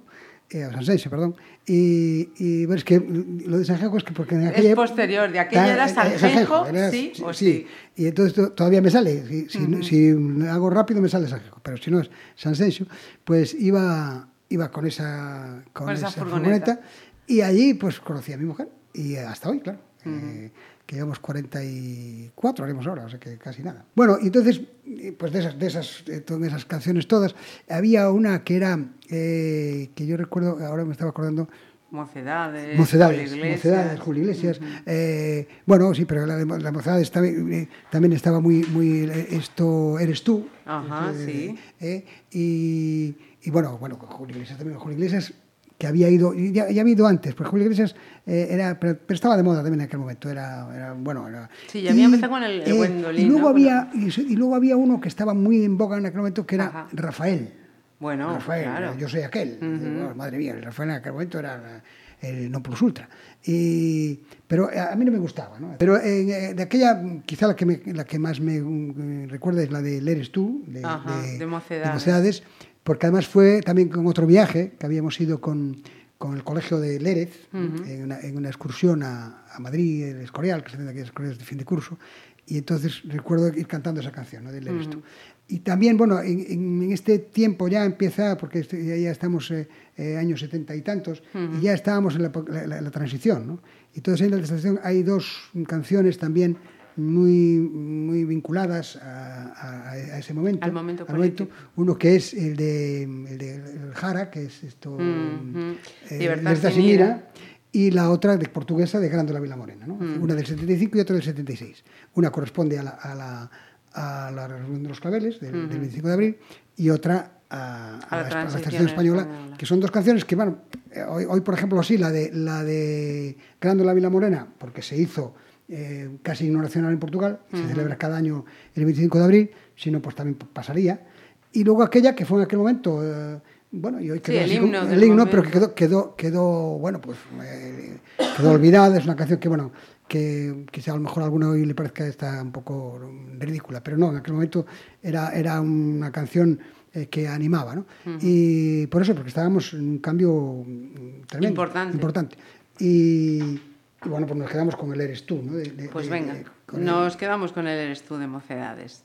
eh, a San Senso, perdón, y, y bueno, es que lo de Sanjenjo es que porque en aquella Es posterior, de aquella Ta- era eh, eh, Sanjenjo, era- sí o sí. Y entonces to- todavía me sale, si, si, si hago rápido me sale Sanjenjo, pero si no es San Senso, pues iba, iba con esa, con Con esa esa furgoneta. furgoneta. Y allí pues conocí a mi mujer y hasta hoy, claro. eh, que llevamos 44, haremos ahora, o sea que casi nada. Bueno, y entonces, eh, pues de esas, de esas, de todas esas canciones todas, había una que era, eh, que yo recuerdo, ahora me estaba acordando, Mocedades, Mocedades, Julio Iglesias. Mocedades, Julio Iglesias. eh, bueno, sí, pero la, de- la Mocedades también, eh, también estaba muy, muy eh, esto eres tú. Ajá, eh, sí. eh, y, y bueno, bueno, Julio Iglesias también, Julio Iglesias que había ido, y ya, ya había ido antes, porque Julio Iglesias eh, era, pero, pero estaba de moda también en aquel momento, era, era bueno, era... Sí, ya había empezado con el- el Gwendolyn, Y luego, ¿no? había, y, y luego había uno que estaba muy en boga en aquel momento, que era Ajá. Rafael. Bueno, Rafael, claro. yo soy aquel. Bueno, madre mía, el Rafael en aquel momento era el no plus ultra. Y, pero a a mí no me gustaba, ¿no? Pero eh, de aquella, quizá la que, me- la que más me mm, recuerda es la de El Eres tú, de, Ajá, de Mocedades. Mocedades, porque además fue también con otro viaje que habíamos ido con, con el colegio de Lérez, en, una, en una excursión a, a Madrid, el Escorial, que se hacen aquellas escoriales de fin de curso, y entonces recuerdo ir cantando esa canción, ¿no? de Eres tú. Y también, bueno, en, en- este tiempo ya empieza, porque este- ya, estamos eh, eh, años setenta y tantos, y ya estábamos en la, la- la- la transición, ¿no? Y entonces en la transición hay dos canciones también muy, muy vinculadas a, a- a ese momento. Al momento político. Uno que es el de, el de el Jara, que es esto, eh, sin ira. ira, y la otra de portuguesa de Grándola Vila Morena, ¿no? Mm. una del 75 y otra del 76. Una corresponde a la, a la, a la Revolución de los Claveles del, del 25 de abril y otra a, A la espa- transición española, española. que son dos canciones que, bueno, eh, hoy, hoy, por ejemplo, sí, la de, la de Grándola Vila Morena, porque se hizo eh, casi no nacional en Portugal, se celebra cada año el 25 de abril, si no, pues también pasaría. Y luego aquella que fue en aquel momento, eh, bueno, y hoy quedó el así como- himno el himno, pero que quedó, quedó bueno, pues eh, quedó olvidada, es una canción que, bueno, que quizá a lo mejor a alguno hoy le parezca está un poco ridícula, pero no, en aquel momento era, era una canción eh, que animaba, ¿no? Y por eso, porque estábamos en un cambio mm, tremendo. Importante. Importante. Y, y bueno, pues nos quedamos con el Eres tú, ¿no? De- de- Pues venga, de- con el- nos quedamos con el Eres tú de Mocedades.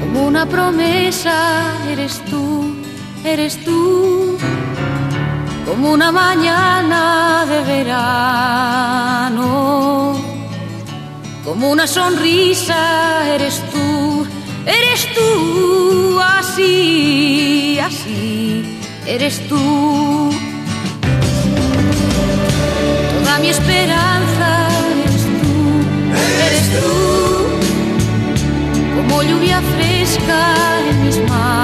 Como una promesa eres tú, eres tú. Como una mañana de verano. Como una sonrisa eres tú, eres tú. Así, así, eres tú. Toda mi esperanza eres tú, eres tú como lluvia fresca en mis manos,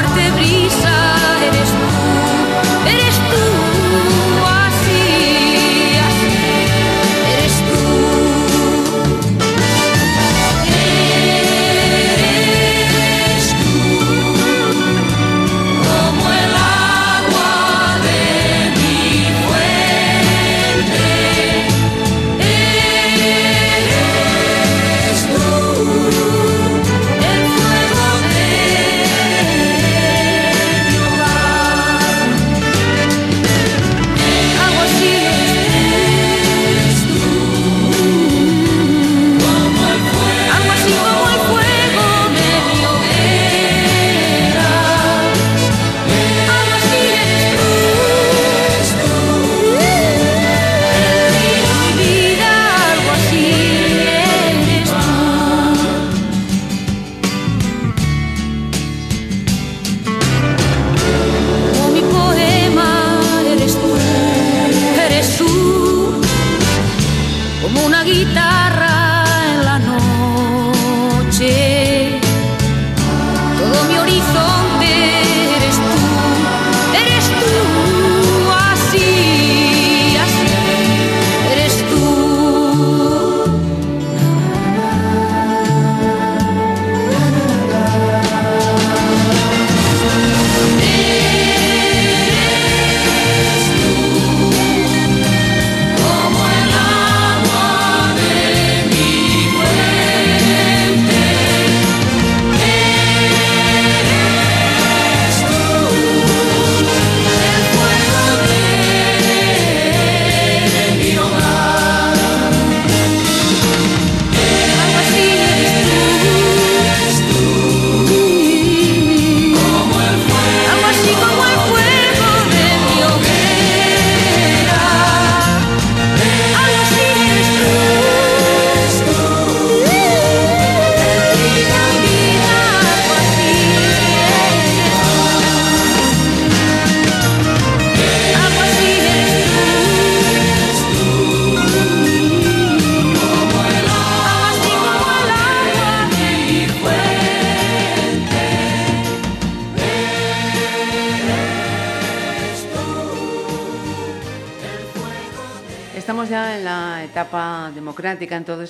fuerte brisa eres tú,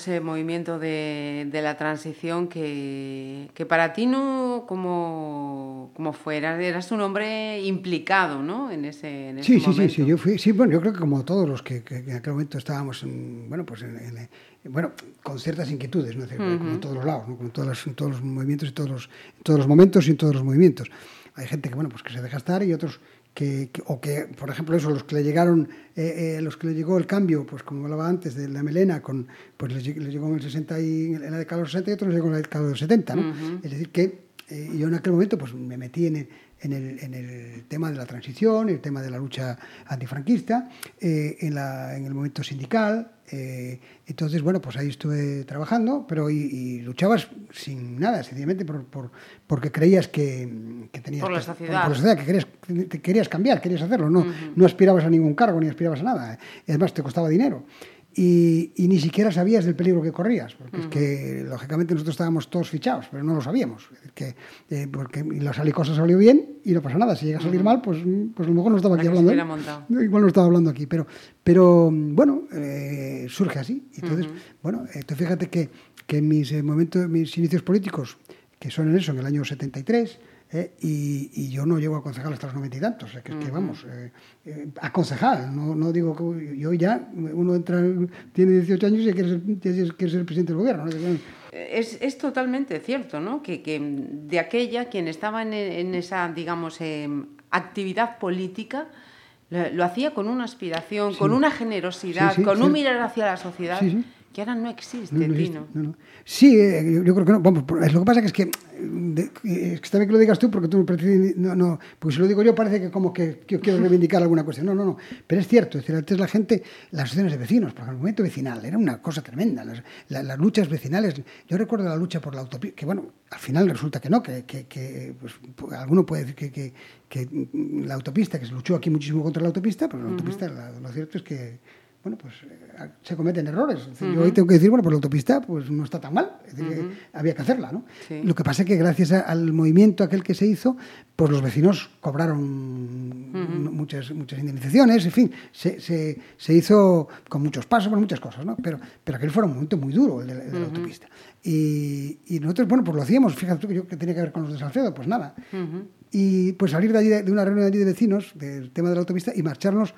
ese movimiento de, de la transición que, que para ti no, como, como fuera, eras un hombre implicado, ¿no? En ese, en ese Sí, sí, sí, sí, yo fui, sí, bueno, yo creo que como todos los que, que en aquel momento estábamos, en, bueno, pues en, en- bueno, con ciertas inquietudes, ¿no? Como en todos los lados, ¿no? Como en, todas las- en todos los movimientos y todos los, en todos los momentos y en todos los movimientos. Hay gente que, bueno, pues que se deja estar y otros que, que- o que, por ejemplo, eso, los que le llegaron, eh, eh, los que le llegó el cambio, pues como hablaba antes de la melena, con, pues les, lleg- les llegó en el 60 y en la década de los 60 y otros les llegó en la década de los 70, ¿no? Es decir, que eh, yo en aquel momento pues me metí en en el, en el tema de la transición, el tema de la lucha antifranquista, eh, en, la, en el momento sindical. eh, entonces, bueno, pues ahí estuve trabajando, pero y, y luchabas sin nada, sencillamente por, por- porque creías que, que tenías Por la que- sociedad. por la sociedad, que querías, te querías cambiar, querías hacerlo, no, no aspirabas a ningún cargo ni aspirabas a nada. Además te costaba dinero. Y, y ni siquiera sabías del peligro que corrías, porque es que lógicamente nosotros estábamos todos fichados, pero no lo sabíamos. Es decir, que, eh, porque la sali- cosa salió bien y no pasa nada. Si llega a salir mal, pues, pues a lo mejor no estaba La aquí hablando. ¿eh? Igual no estaba hablando aquí, pero, pero bueno, eh, surge así. Entonces, bueno, tú fíjate que, que mis momentos, mis inicios políticos, que son en eso, en el año 73, eh, y, y yo no llego a concejal hasta los noventa y tantos, sea, que es que vamos, eh, eh, a concejal, no, no digo que yo ya, uno entra, tiene 18 años y quiere ser, quiere ser presidente del gobierno. ¿no? Es, es totalmente cierto, ¿no? Que, que de aquella, quien estaba en, en esa, digamos, em, actividad política, lo, lo hacía con una aspiración, con una generosidad, Sí, sí, con un mirar hacia la sociedad. Que ahora no existe, No, no existe, Tino. no, no. Sí, eh, yo, yo creo que no. Vamos, lo que pasa que es que, de- eh, es que está bien que lo digas tú porque tú no, no, porque si lo digo yo parece que como que yo quiero reivindicar alguna cuestión. No, no, no. Pero es cierto, es decir, antes la gente, las asociaciones de vecinos, por ejemplo, el movimiento vecinal, era una cosa tremenda. Las, la- las luchas vecinales, yo recuerdo la lucha por la autopista, que bueno, al final resulta que no, que, que, que, pues, pu- alguno puede decir que, que, que, mm, la autopista, que se luchó aquí muchísimo contra la autopista, pero la autopista, la- lo cierto es que bueno, pues eh, se cometen errores. Yo hoy tengo que decir, bueno, pues la autopista pues no está tan mal, es decir, que había que hacerla, ¿no? Sí. Lo que pasa es que gracias a- al movimiento aquel que se hizo, pues los vecinos cobraron muchas, muchas indemnizaciones, en fin, se, se, se hizo con muchos pasos, con muchas cosas, ¿no? Pero, pero aquel fue un momento muy duro, el de, la- el de la autopista. Y, y nosotros, bueno, pues lo hacíamos, fíjate tú que yo que tenía que ver con los de Salcedo, pues nada. Y pues salir de allí, de, de una reunión allí de vecinos, del tema de la autopista, y marcharnos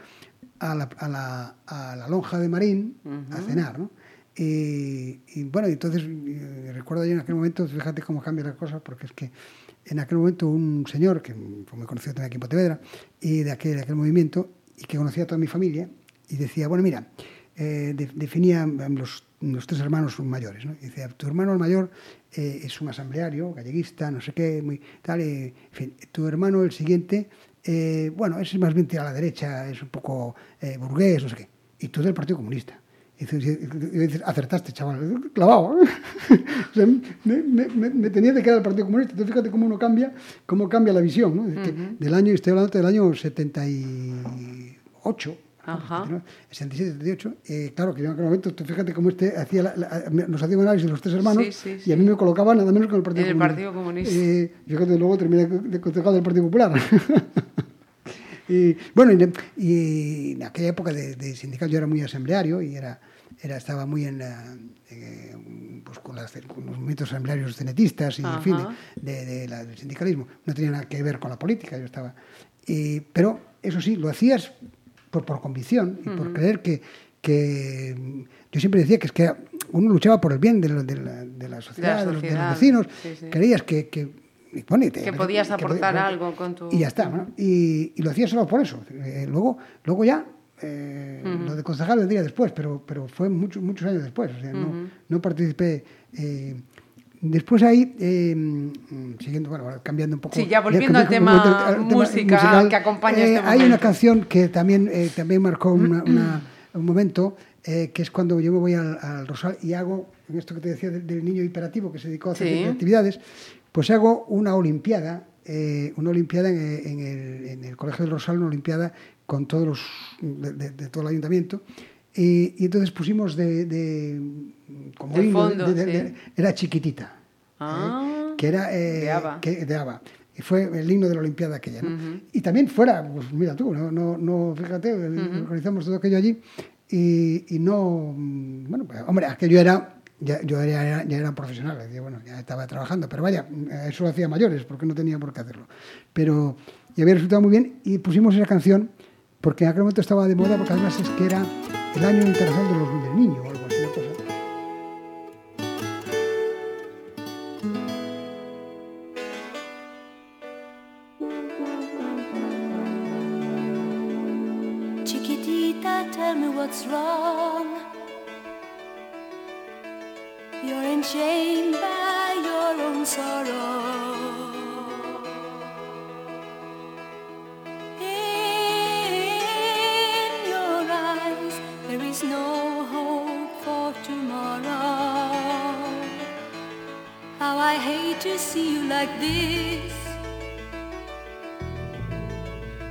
a la, a la, a la lonja de Marín a cenar, ¿no? Y, y, bueno, entonces eh, recuerdo yo en aquel momento, fíjate cómo cambian las cosas, porque es que en aquel momento un señor que fue muy conocido también aquí en Pontevedra, y de aquel, de aquel movimiento, y que conocía a toda mi familia, y decía, bueno, mira, eh, de- definía los, los tres hermanos mayores, ¿no? Y decía, tu hermano el mayor eh, es un asambleario, galleguista, no sé qué, muy tal, y, en fin, tu hermano el siguiente, eh, bueno, es más bien tira a la derecha, es un poco eh, burgués, no sé qué, y tú del Partido Comunista. Y dices, acertaste, chaval, clavado. ¿eh? O sea, me, me- me- me tenía de quedar el Partido Comunista. Entonces, fíjate cómo uno cambia, cómo cambia la visión. ¿no? Es que Del año, estoy hablando del año 78, Ajá. 77, 78. eh, claro, que yo en aquel momento, tú fíjate cómo este hacía la- la- nos hacía un análisis de los tres hermanos Sí, sí, y a mí me colocaba nada menos con el Partido En el Comunista. Partido Comunista. Eh, fíjate, luego terminé de concejal del Partido Popular. Y bueno, y, en aquella época de, de sindical yo era muy asambleario y era, era estaba muy en, la- eh, pues con, las- con los movimientos asamblearios cenetistas y en fin, de, la- del sindicalismo. No tenía nada que ver con la política, yo estaba. Y- pero eso sí, lo hacías por, por convicción y por creer que, que. Yo siempre decía que es que uno luchaba por el bien de, lo- de la, sociedad, de, los, vecinos. sí, sí. Creías que. que y Que podías que aportar algo con tu- Y ya está. ¿no? Y, y lo hacía solo por eso. Eh, luego, luego ya, eh, lo de concejal vendría después, pero, pero fue muchos muchos años después. O sea, no, no participé. eh, después ahí, mm, siguiendo, bueno, cambiando un poco. Sí, ya volviendo al tema al música que acompaña este Hay una canción que también, también marcó una- una- un momento. eh, que es cuando yo me voy al, al Rosal y hago, en esto que te decía del, del niño hiperactivo que se dedicó a hacer Sí. actividades, pues hago una olimpiada, eh, una olimpiada en, en el, en el Colegio del Rosal, una olimpiada con todos los, de, de- de todo el ayuntamiento. Y, y entonces pusimos de, de- como De fondo, sí. era chiquitita, Ah, ¿eh? que era eh, de ABBA. que- de. Y fue el himno de la Olimpiada aquella. ¿no? Y también fuera, pues mira tú, no, no, no fíjate, organizamos todo aquello allí. y, y no, mm, bueno, pues, hombre, aquello era, yo ya era, ya era profesional, decía, bueno, ya estaba trabajando, pero vaya, eso lo hacía mayores, porque no tenía por qué hacerlo. Pero y había resultado muy bien y pusimos esa canción porque en aquel momento estaba de moda, porque además es que era el año internacional de los, del niño o algo así. una cosa. You're by your own sorrow. In your eyes, there is no hope for tomorrow. How I hate to see you like this.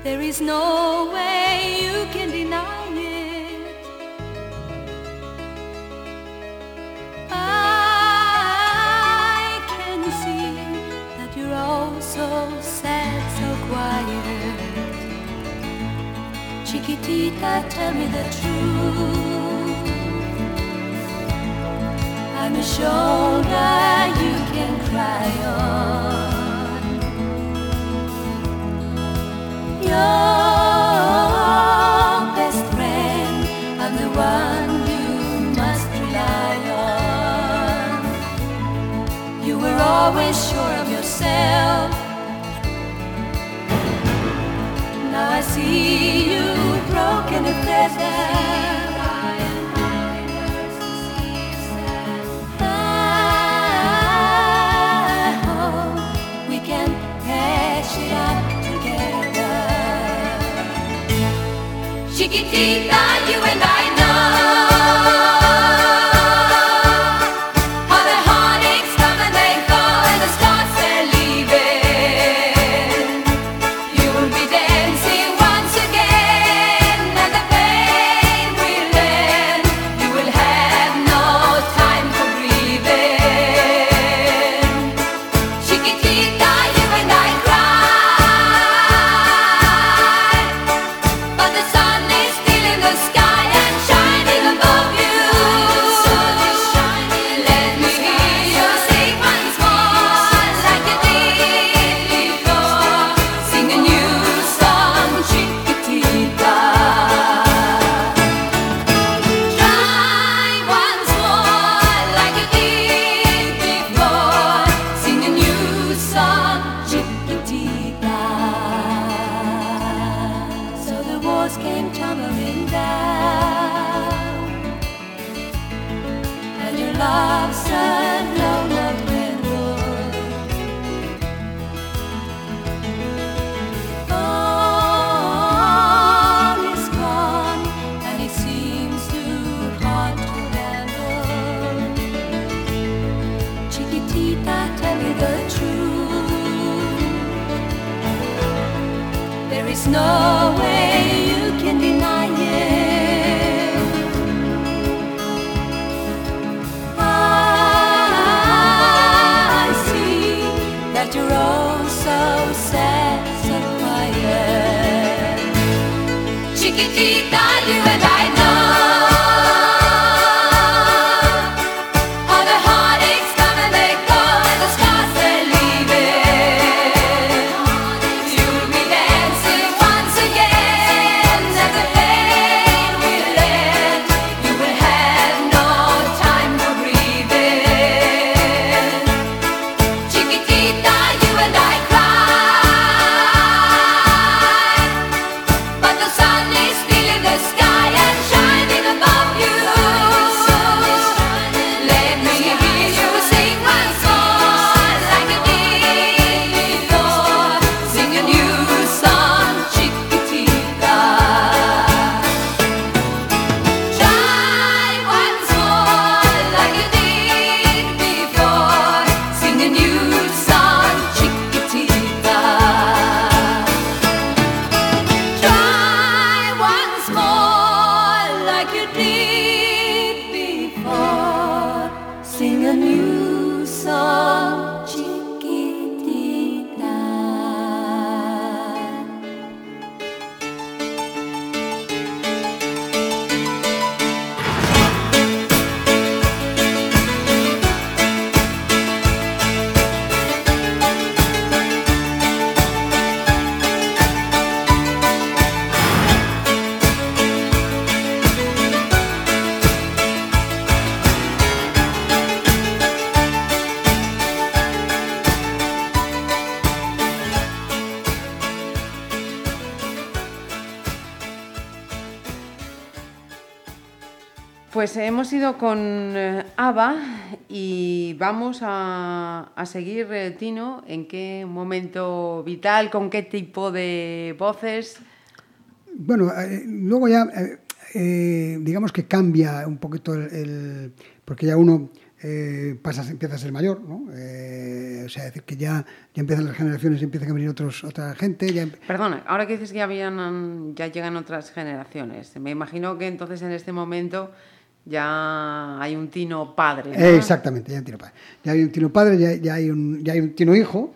There is no way you can deny Chiquitita, tell me the truth. I'm a shoulder you can cry on. Your best friend, I'm the one you must rely on. You were always sure of yourself. Chiquitita, you and I Pues hemos ido con eh, ABBA y vamos a, a seguir, eh, Tino, en qué momento vital, con qué tipo de voces. Bueno, eh, luego ya, eh, eh, digamos que cambia un poquito el, el- porque ya uno eh, pasa, empieza a ser mayor, ¿no? Eh, o sea, es decir, que ya, ya empiezan las generaciones y empiezan a venir otros, otra gente, ya, em- Perdona, ahora que dices que ya, habían, ya llegan otras generaciones, me imagino que entonces en este momento ya hay un Tino padre. ¿no? Eh, exactamente, ya hay un tino padre. Ya hay un tino padre, ya, ya hay, un, ya hay un tino hijo.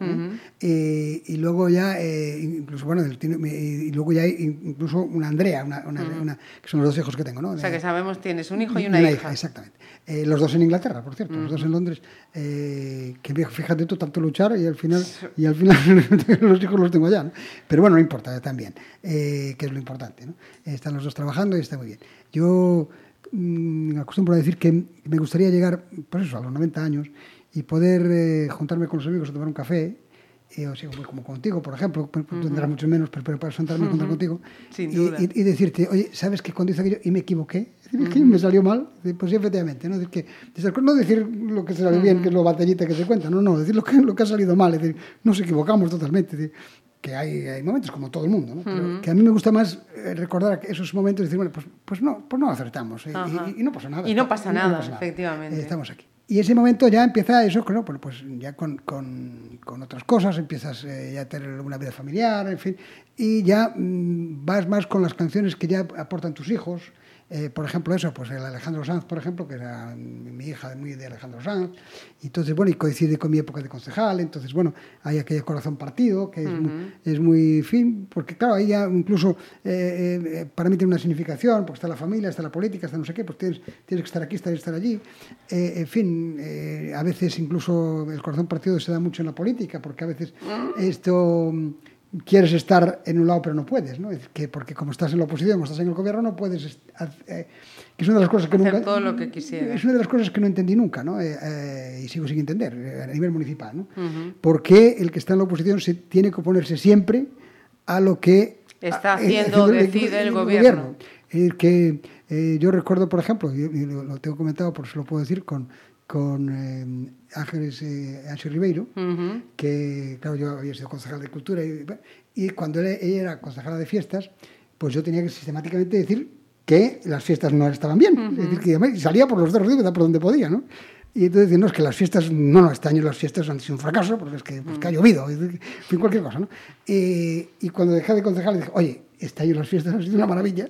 Eh, y luego ya, eh, incluso, bueno, del tino- y luego ya hay incluso una Andrea, una, una- una- que son los dos hijos que tengo, ¿no? O sea que sabemos tienes un hijo y una, hija. Exactamente. Los dos en Inglaterra, por cierto, los dos en Londres. que fíjate tú tanto luchar y al final, y al final los hijos los tengo allá. ¿no? Pero bueno, no importa también, que es lo importante. ¿no? Están los dos trabajando y está muy bien. Yo mm, acostumbro a decir que me gustaría llegar, pues eso, a los 90 años y poder eh, juntarme con los amigos a tomar un café. eh, o sea, como, contigo, por ejemplo, pues, tú tendrás mucho menos, pero, pero para sentarme a contar contigo Sin y, duda. y- y decirte, oye, ¿sabes que cuando hice aquello y me equivoqué? Es decir, que me salió mal. Pues sí, efectivamente, ¿no? Es decir, que, no decir lo que se sale bien, que es lo batallita que se cuenta, no, no, decir lo que, lo que ha salido mal, es decir, nos equivocamos totalmente. es decir, que hay, hay momentos como todo el mundo, ¿no? Pero que a mí me gusta más eh, recordar esos momentos y decir, bueno, pues, pues no, pues no acertamos. eh, y, y no pasa nada. Y no pasa nada, efectivamente. Eh, estamos aquí. Y ese momento ya empieza eso, claro, bueno, pues ya con, con, con otras cosas, empiezas eh, ya a tener una vida familiar, en fin, y ya mm, vas más con las canciones que ya aportan tus hijos. Eh, por ejemplo, eso, pues el Alejandro Sanz, por ejemplo, que era mi hija muy de Alejandro Sanz. Y entonces, bueno, y coincide con mi época de concejal, entonces, bueno, hay aquel corazón partido, que es, muy, es muy fin, porque claro, ahí ya incluso eh, eh, para mí tiene una significación, porque está la familia, está la política, está no sé qué, pues tienes, tienes que estar aquí, que estar allí. En fin, a veces incluso el corazón partido se da mucho en la política, porque a veces esto mm, quieres estar en un lado pero no puedes, ¿no? Es que porque como estás en la oposición, como estás en el gobierno, no puedes... eh, que es una de las cosas que Hacer nunca... todo lo que quisieras. Es una de las cosas que no entendí nunca, ¿no? Eh, eh, y sigo sin entender, a nivel municipal, ¿no? ¿Por qué el que está en la oposición se tiene que oponerse siempre a lo que... Está haciendo, decide el gobierno. Que yo recuerdo, por ejemplo, y, lo tengo comentado, por eso lo puedo decir, con, con eh, Ángeles eh, Ángel Ribeiro, que, claro, yo había sido concejal de cultura y, y cuando él- ella era concejala de fiestas, pues yo tenía que sistemáticamente decir que las fiestas no estaban bien. Es decir, que además salía por los dos ríos, por donde podía, ¿no? Y entonces no, es que las fiestas, no, no, este año las fiestas han sido un fracaso, porque es que, pues, que ha llovido, en fin, cualquier cosa, ¿no? Y, y cuando dejé de concejal, dije, oye, este año las fiestas han sido una maravilla.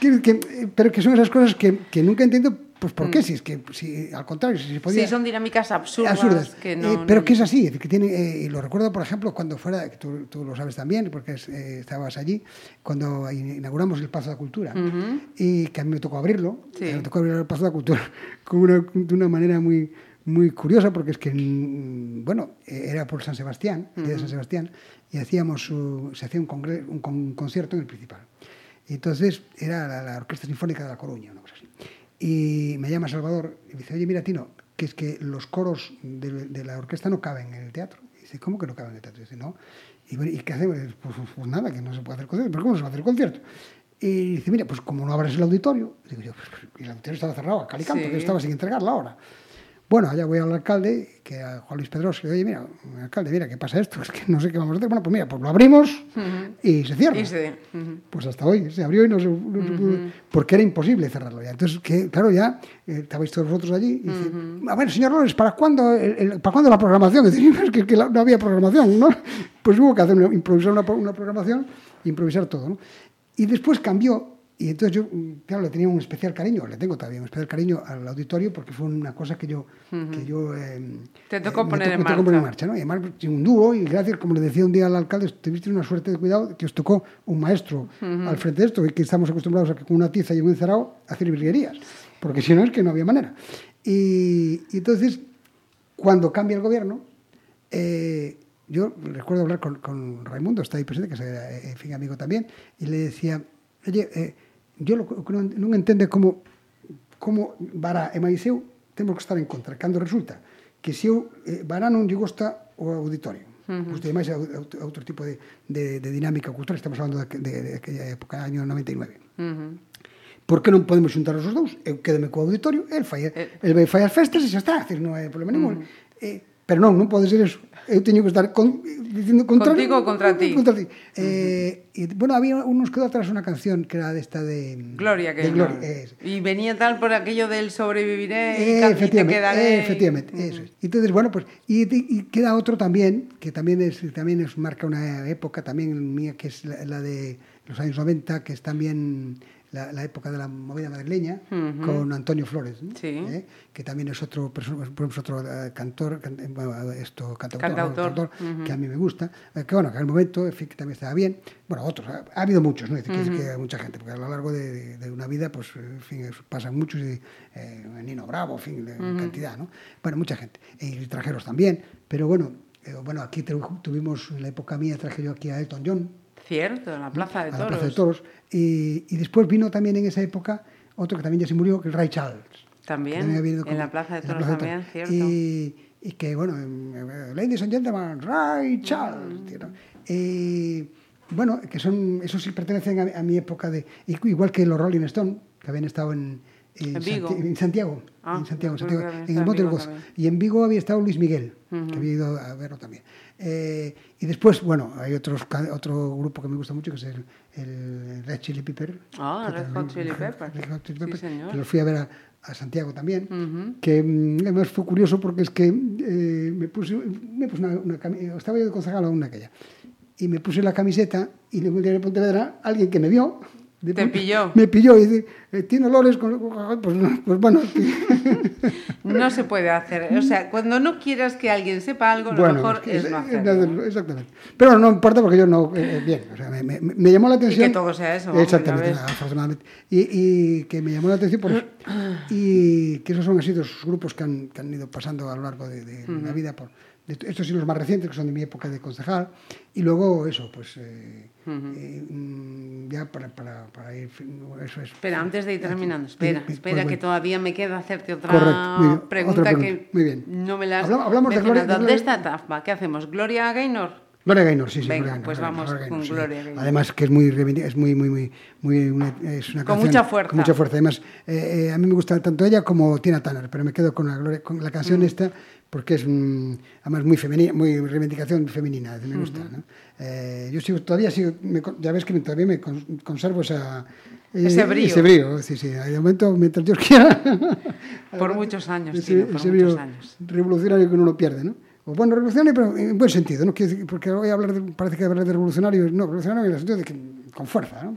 Que- eh, pero que son esas cosas que, que nunca entiendo, pues por qué, si es que, si, al contrario, si se podía... Sí, son dinámicas absurdas. absurdas. Que no, Eh, pero no- que es así, que tiene, eh, y lo recuerdo, por ejemplo, cuando fuera, tú, tú lo sabes también, porque es, eh, estabas allí, cuando inauguramos el Paso de la Cultura, y que a mí me tocó abrirlo, Sí. me tocó abrir el Paso de la Cultura con una, de una manera muy, muy curiosa, porque es que, mm, bueno, eh, era por San Sebastián, el día de San Sebastián, y hacíamos, su- se hacía un, congre- un con- concierto en el principal. Y entonces era la, la Orquesta Sinfónica de La Coruña, una cosa así. Y me llama Salvador y me dice, oye, mira, Tino, que es que los coros de, de la orquesta no caben en el teatro. Y dice, ¿cómo que no caben en el teatro? Y dice, no. Y, bueno, ¿y qué hacemos? Dice, Pues, pues nada, que no se puede hacer concierto. ¿Pero cómo se va a hacer concierto? Y dice, mira, pues como no abres el auditorio, digo yo, pues, el auditorio estaba cerrado, a cal y canto, Sí. que estaba sin entregar la hora. Bueno, allá voy al alcalde, que a Juan Luis Pedroso, le digo, oye, mira, alcalde, mira, ¿qué pasa esto? Es que no sé qué vamos a hacer. Bueno, pues mira, pues lo abrimos y se cierra. Y se- ujú. Pues hasta hoy se abrió y no se, no se pudo, porque era imposible cerrarlo ya. Entonces, que, claro, ya eh, estabais todos vosotros allí y dice, a ver, señor Lores, ¿para cuándo, el- el- ¿para cuándo la programación? Y dice, es que, que la- no había programación, ¿no? Pues hubo que hacer una- improvisar una, una programación, improvisar todo, ¿no? Y después cambió, y entonces yo, mm, claro, le tenía un especial cariño, le tengo todavía un especial cariño al auditorio porque fue una cosa que yo... Que yo eh, Te tocó me poner en me tocó poner en marcha. ¿no? Y además, un dúo, y gracias, como le decía un día al alcalde, tuvisteis una suerte de cuidado que os tocó un maestro al frente de esto, que estamos acostumbrados a que con una tiza y un encerado hacer virguerías, porque si no es que no había manera. Y, y entonces, cuando cambia el gobierno, eh, yo recuerdo hablar con, con Raimundo, está ahí presente, que es eh, en fin, amigo también, y le decía, oye, eh, yo lo, que non, non entende como como Bará e máis eu temos que estar en contra. Cando resulta que se eu, eh, Bará non lle gusta o auditorio, Uh -huh. Pois é outro tipo de, de, de dinámica cultural, estamos falando de, de, de aquella época, año 99. Uh -huh. Por que non podemos xuntar os dous? Eu quedeme co auditorio, el fai, el vai fai as festas e xa está, decir, non hai problema ningún. Uh -huh. eh, pero non, non pode ser eso. Eu teño que estar con, dicindo contra Contigo contra ti. Contra ti. Eh, e, bueno, había unos quedou atrás unha canción que era de Gloria que de Gloria, es. Y venía tal por aquello del sobreviviré y, Eh, y te efectivamente, quedaré. eh, efectivamente, eso es. Entonces, bueno, pues, y, y queda otro también, que también es, también es, marca una época también mía, que es la, la de los años 90, que es también la, la época de la movida madrileña, Ujú. con Antonio Flores, ¿no? Sí. ¿Eh? que también es otro, es otro eh, cantor, can- eh, bueno, esto, cantautor, Cantautor, cantautor, ujú. que a mí me gusta, eh, que bueno, que en el momento, en fin, que también estaba bien. Bueno, otros, ha, ha habido muchos, ¿no? Es decir, que- que hay mucha gente, porque a lo largo de, de- una vida, pues, en fin, pasan muchos, y, eh, Nino Bravo, en fin, de cantidad, ¿no? Bueno, mucha gente, y extranjeros también, pero bueno, eh, bueno, aquí tuvimos, en la época mía, traje yo aquí a Elton John, Cierto, en la Plaza de la Toros. Plaza de Toros, y, y después vino también en esa época otro que también ya se murió, que es Ray Charles. También, en la Plaza de Toros Plaza también, cierto. Y, y que, bueno, eh, Ladies and Gentlemen, Ray Charles. Mm. ¿no? Y, bueno, que son, esos sí pertenecen a, a mi época de, igual que los Rolling Stone, que habían estado en, en, En Vigo. Santi- en Santiago, Ah, en Santiago, en, Santiago, el Monte del Gozo. Y en Vigo había estado Luis Miguel, que había ido a verlo también. Eh, y después, bueno, hay otros, otro grupo que me gusta mucho, que es el, el Red Chili Pepper. Ah, Red Hot Chili Peppers. Red Hot Chili Sí, Peppers, señor. que los fui a ver a, a Santiago también. Que mm, además fue curioso porque es que eh, me puse, me puse una, una cami- estaba yo de concejal aún aquella, y me puse la camiseta y le encontré en Pontevedra alguien que me vio. De Te pilló. Me pilló y dice, eh, tiene olores con... Pues, no, pues bueno, No se puede hacer. O sea, cuando no quieras que alguien sepa algo, lo Bueno, mejor que es, no hacerlo. Exactamente. Pero no importa porque yo no. eh, bien, o sea, me, me- me llamó la atención. que todo sea eso, Exactamente, afortunadamente. Y, y que me llamó la atención por eso. Y que esos son así dos grupos que han, que han ido pasando a lo largo de, de la vida. Por, de- estos los más recientes, que son de mi época de concejal. Y luego eso, pues. eh, eh, mm, ya para, para, para ir. Eso es. Espera, antes de ir terminando, espera, Pues espera que todavía me queda hacerte otra Correcto, muy bien, pregunta otra que muy bien. no me la has Hablamos- hablamos de Gloria- mencionado. de de Gloria- esta etapa, ¿qué hacemos? ¿Gloria Gaynor? Gloria Gaynor, sí, sí. Venga, Gaynor, pues vamos Gaynor, con. Gloria Gaynor. Además que es muy es muy muy muy muy una, es una Con canción mucha fuerza. Con mucha fuerza. Además, eh, eh, a mí me gusta tanto ella como Tina Turner, pero me quedo con la con la Mm. canción esta porque es mm, además muy femenina, muy reivindicación femenina, me gusta, ¿no? Eh, yo sigo todavía sigo, me ya ves que todavía me con- conservo esa eh, Ese brío. Ese brío, sí, sí. De momento, mientras Dios quiera. Por muchos años, ese, Tino, por ese muchos brío años. revolucionario que uno no pierde, ¿no? O bueno, revolucionario, pero en buen sentido, ¿no? Porque voy a hablar de, parece que hablar de revolucionario, no, revolucionario en el sentido de que con fuerza, ¿no?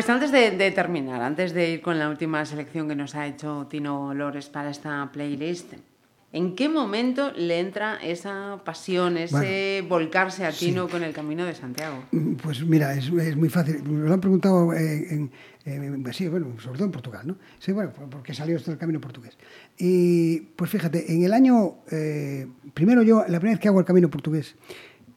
Pues antes de, de terminar, antes de ir con la última selección que nos ha hecho Tino Lores para esta playlist, ¿en qué momento le entra esa pasión, ese volcarse a Tino con el Camino de Santiago? Pues mira, es, es muy fácil. Me lo han preguntado eh, en, en- sí, bueno, sobre todo en Portugal, ¿no? Sí, bueno, por- porque salió esto del camino portugués. Y pues fíjate, en el año, eh, primero yo, la primera vez que hago el camino portugués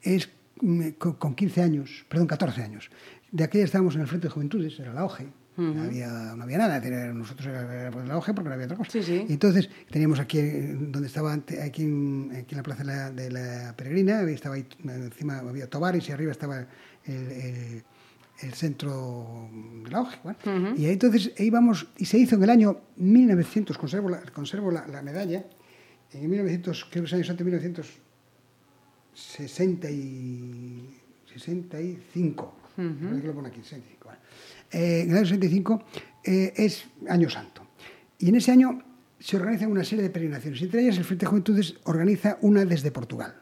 es mm, con 15 años, perdón, 14 años. De aquella estábamos en el Frente de Juventudes, era la OGE. no, había, no había nada, nosotros era, era la OGE porque no había otra cosa. Sí, sí. Y entonces teníamos aquí, donde estaba aquí en, aquí en la plaza de la, de la Peregrina, estaba ahí, encima había Tobares y arriba estaba el, el- el centro de la OGE. bueno. Y ahí entonces íbamos, y se hizo en el año 1900, conservo la, conservo la, la medalla, en 1900, creo que es años antes, 1960 y 65. Parece que lo pone aquí, 65. bueno. Eh, en el año 65 eh, es Año Santo. Y en ese año se organizan una serie de peregrinaciones. Entre ellas, el Frente de Juventudes organiza una desde Portugal.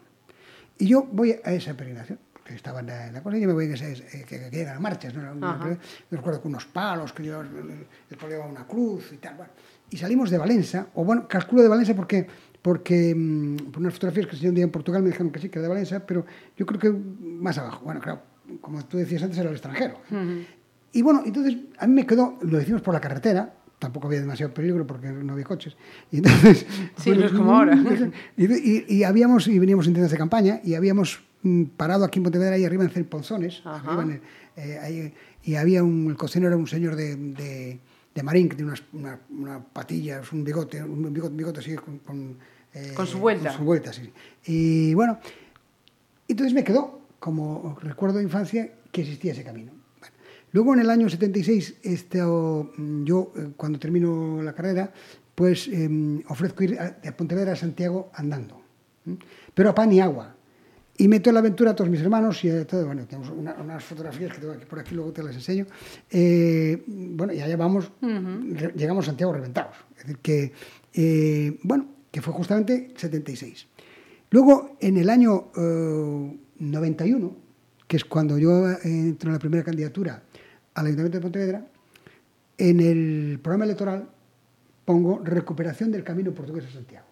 Y yo voy a esa peregrinación, porque estaba en la, en la cosa, y yo me voy a esa, que, que, que eran marchas, ¿no? Una. Me recuerdo con unos palos, que yo, el palo llevaba una cruz y tal. Bueno. Y salimos de Valencia, o bueno, calculo de Valencia porque, porque mm, por unas fotografías que se un día en Portugal me dijeron que sí, que era de Valencia, pero yo creo que más abajo. Bueno, claro, como tú decías antes, era el extranjero. Y bueno, entonces a mí me quedó, lo decimos por la carretera, tampoco había demasiado peligro porque no había coches. Y entonces, Sí, no es como ahora. Y, y- y habíamos, y veníamos en tiendas de campaña, y habíamos mm, parado aquí en Pontevedra, ahí arriba en Celponzones, Ajá. arriba en el- eh, ahí, y había un, el cocinero era un señor de, de, de Marín, que tiene unas, una, una patilla, un bigote, un bigote, bigote así con... Con, eh, Con su vuelta. Con su vuelta, sí. Y bueno, entonces me quedó como recuerdo de infancia que existía ese camino. Bueno, luego en el año 76, este, mm, yo eh, cuando termino la carrera, pues eh, ofrezco ir a, de Pontevedra a Santiago andando, pero a pan y agua. Y meto en la aventura a todos mis hermanos y a todo, bueno, tenemos una- unas fotografías que tengo aquí por aquí, luego te las enseño. Eh, bueno, y allá vamos, re- llegamos a Santiago reventados. Es decir, que, eh, bueno, que fue justamente 76. Luego, en el año 91, que es cuando yo eh, entro en la primera candidatura al Ayuntamiento de Pontevedra, en el programa electoral pongo recuperación del camino portugués a Santiago,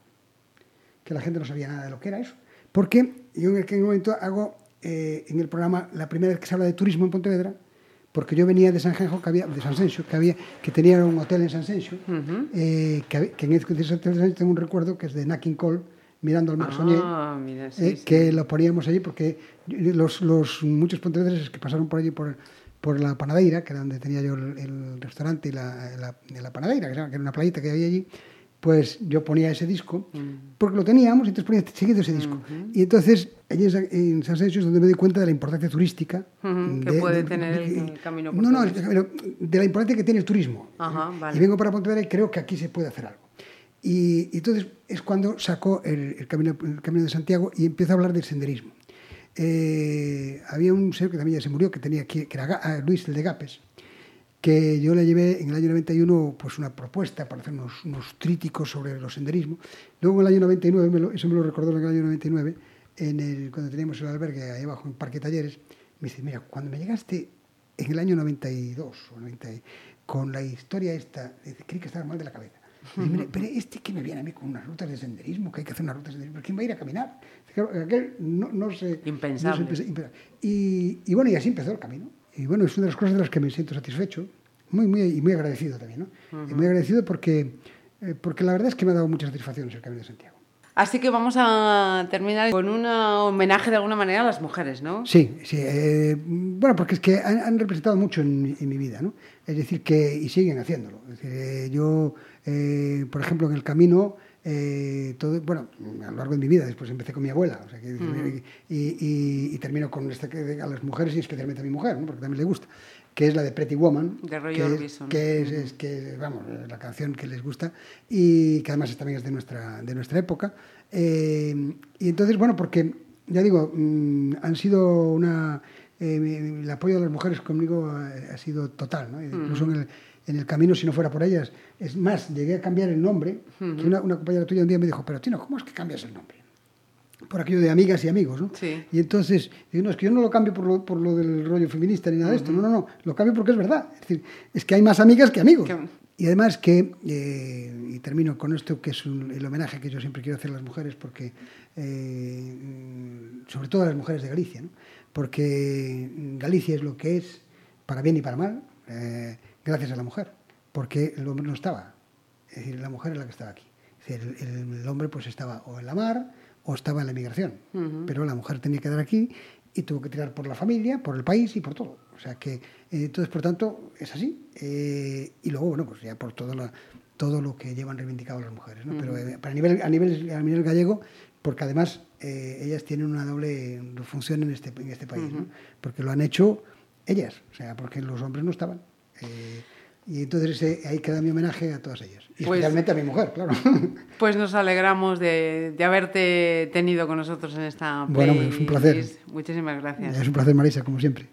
que la gente no sabía nada de lo que era eso. Porque yo en aquel momento hago eh, en el programa la primera vez que se habla de turismo en Pontevedra, porque yo venía de San Genjo, que había, de San Senxo, que, había, que tenía un hotel en San Senxo, eh, que, que en ese hotel tengo un recuerdo que es de Nacking Cole, mirando al mar Ah, mira, sí, eh, sí. que lo poníamos allí porque los, los muchos pontevedreses que pasaron por allí por, por la Panadeira, que era donde tenía yo el, el restaurante y la, la, la Panadeira, que, era una playita que había allí, pues yo ponía ese disco, porque lo teníamos, y entonces ponía seguido ese disco. Y entonces, allí en San, Senxo es donde me doy cuenta de la importancia turística. Ujú, que puede tener el- el camino No, no, pero de la importancia que tiene el turismo. Ajá, vale. Y vengo para Pontevedra y creo que aquí se puede hacer algo. Y, entonces es cuando sacó el, el camino, el Camino de Santiago y empiezo a hablar del senderismo. Eh, había un señor que también ya se murió, que tenía aquí, que era ah, Luis el de Gapes, que yo le llevé en el año 91 pues una propuesta para hacer unos, unos tríticos sobre los senderismo. Luego en el año 99, me lo- eso me lo recordó en el año 99, en el, cuando teníamos el albergue ahí abajo en Parque Talleres, me dice, mira, cuando me llegaste en el año 92 o 90, y- con la historia esta, dice, creí que estaba mal de la cabeza. Dice, "Mire, pero este que me viene a mí con unas rutas de senderismo, que hay que hacer unas rutas de senderismo, ¿quién va a ir a caminar? Aquel no, no se... Impensable. no se- impensable. Y, y bueno, y así empezó el camino. Y bueno, es una de las cosas de las que me siento satisfecho, muy, muy, y muy agradecido también, ¿no? Y muy agradecido porque, eh, porque la verdad es que me ha dado muchas satisfacciones el Camino de Santiago. Así que vamos a terminar con un homenaje de alguna manera a las mujeres, ¿no? Sí, sí. eh, bueno, porque es que han, han representado mucho en, mi- en mi vida, ¿no? Es decir, que y siguen haciéndolo. Es decir, eh, yo, eh, por ejemplo, en el camino, eh, todo, bueno, a lo largo de mi vida, después empecé con mi abuela, o sea, que, y, y- y termino con esta que a las mujeres y especialmente a mi mujer, ¿no? Porque también le gusta, que es la de Pretty Woman, De Roy que, es, que es, es que, vamos, eh, la canción que les gusta y que además también es de nuestra, de nuestra época. Eh, y entonces, bueno, porque, ya digo, mm, han sido una... eh, el apoyo de las mujeres conmigo ha, ha sido total, ¿no? Incluso en el, en el camino, si no fuera por ellas. Es más, llegué a cambiar el nombre, que una, una compañera tuya un día me dijo, pero Tino, ¿cómo es que cambias el nombre? Por aquello de amigas y amigos, ¿no? Sí. Y entonces, digo, no, es que yo no lo cambio por lo, por lo del rollo feminista ni nada de esto, no, no, no, lo cambio porque es verdad. Es decir, es que hay más amigas que amigos. Y además que, eh, y termino con esto, que es un- el homenaje que yo siempre quiero hacer a las mujeres, porque, eh, sobre todo a las mujeres de Galicia, ¿no? porque Galicia es lo que es, para bien y para mal, eh, gracias a la mujer, porque el hombre no estaba, es decir, la mujer es la que estaba aquí. Es decir, el, el hombre pues estaba o en la mar o estaba en la emigración, pero la mujer tenía que quedar aquí y tuvo que tirar por la familia, por el país y por todo. O sea que, eh, entonces, por tanto, es así. Eh, y luego, bueno, pues ya por todo, la- todo lo que llevan reivindicado las mujeres. ¿no? Pero eh, para nivel, a, nivel, a nivel gallego, porque además eh, ellas tienen una doble función en este, en este país, ¿no? porque lo han hecho ellas, o sea, porque los hombres no estaban. Eh, y entonces ese- ahí queda mi homenaje a todas ellas. Y Pues- especialmente a mi mujer, claro. Pues nos alegramos de, de haberte tenido con nosotros en esta Bueno, es un placer. Muchísimas gracias. es un placer, Marisa, como siempre.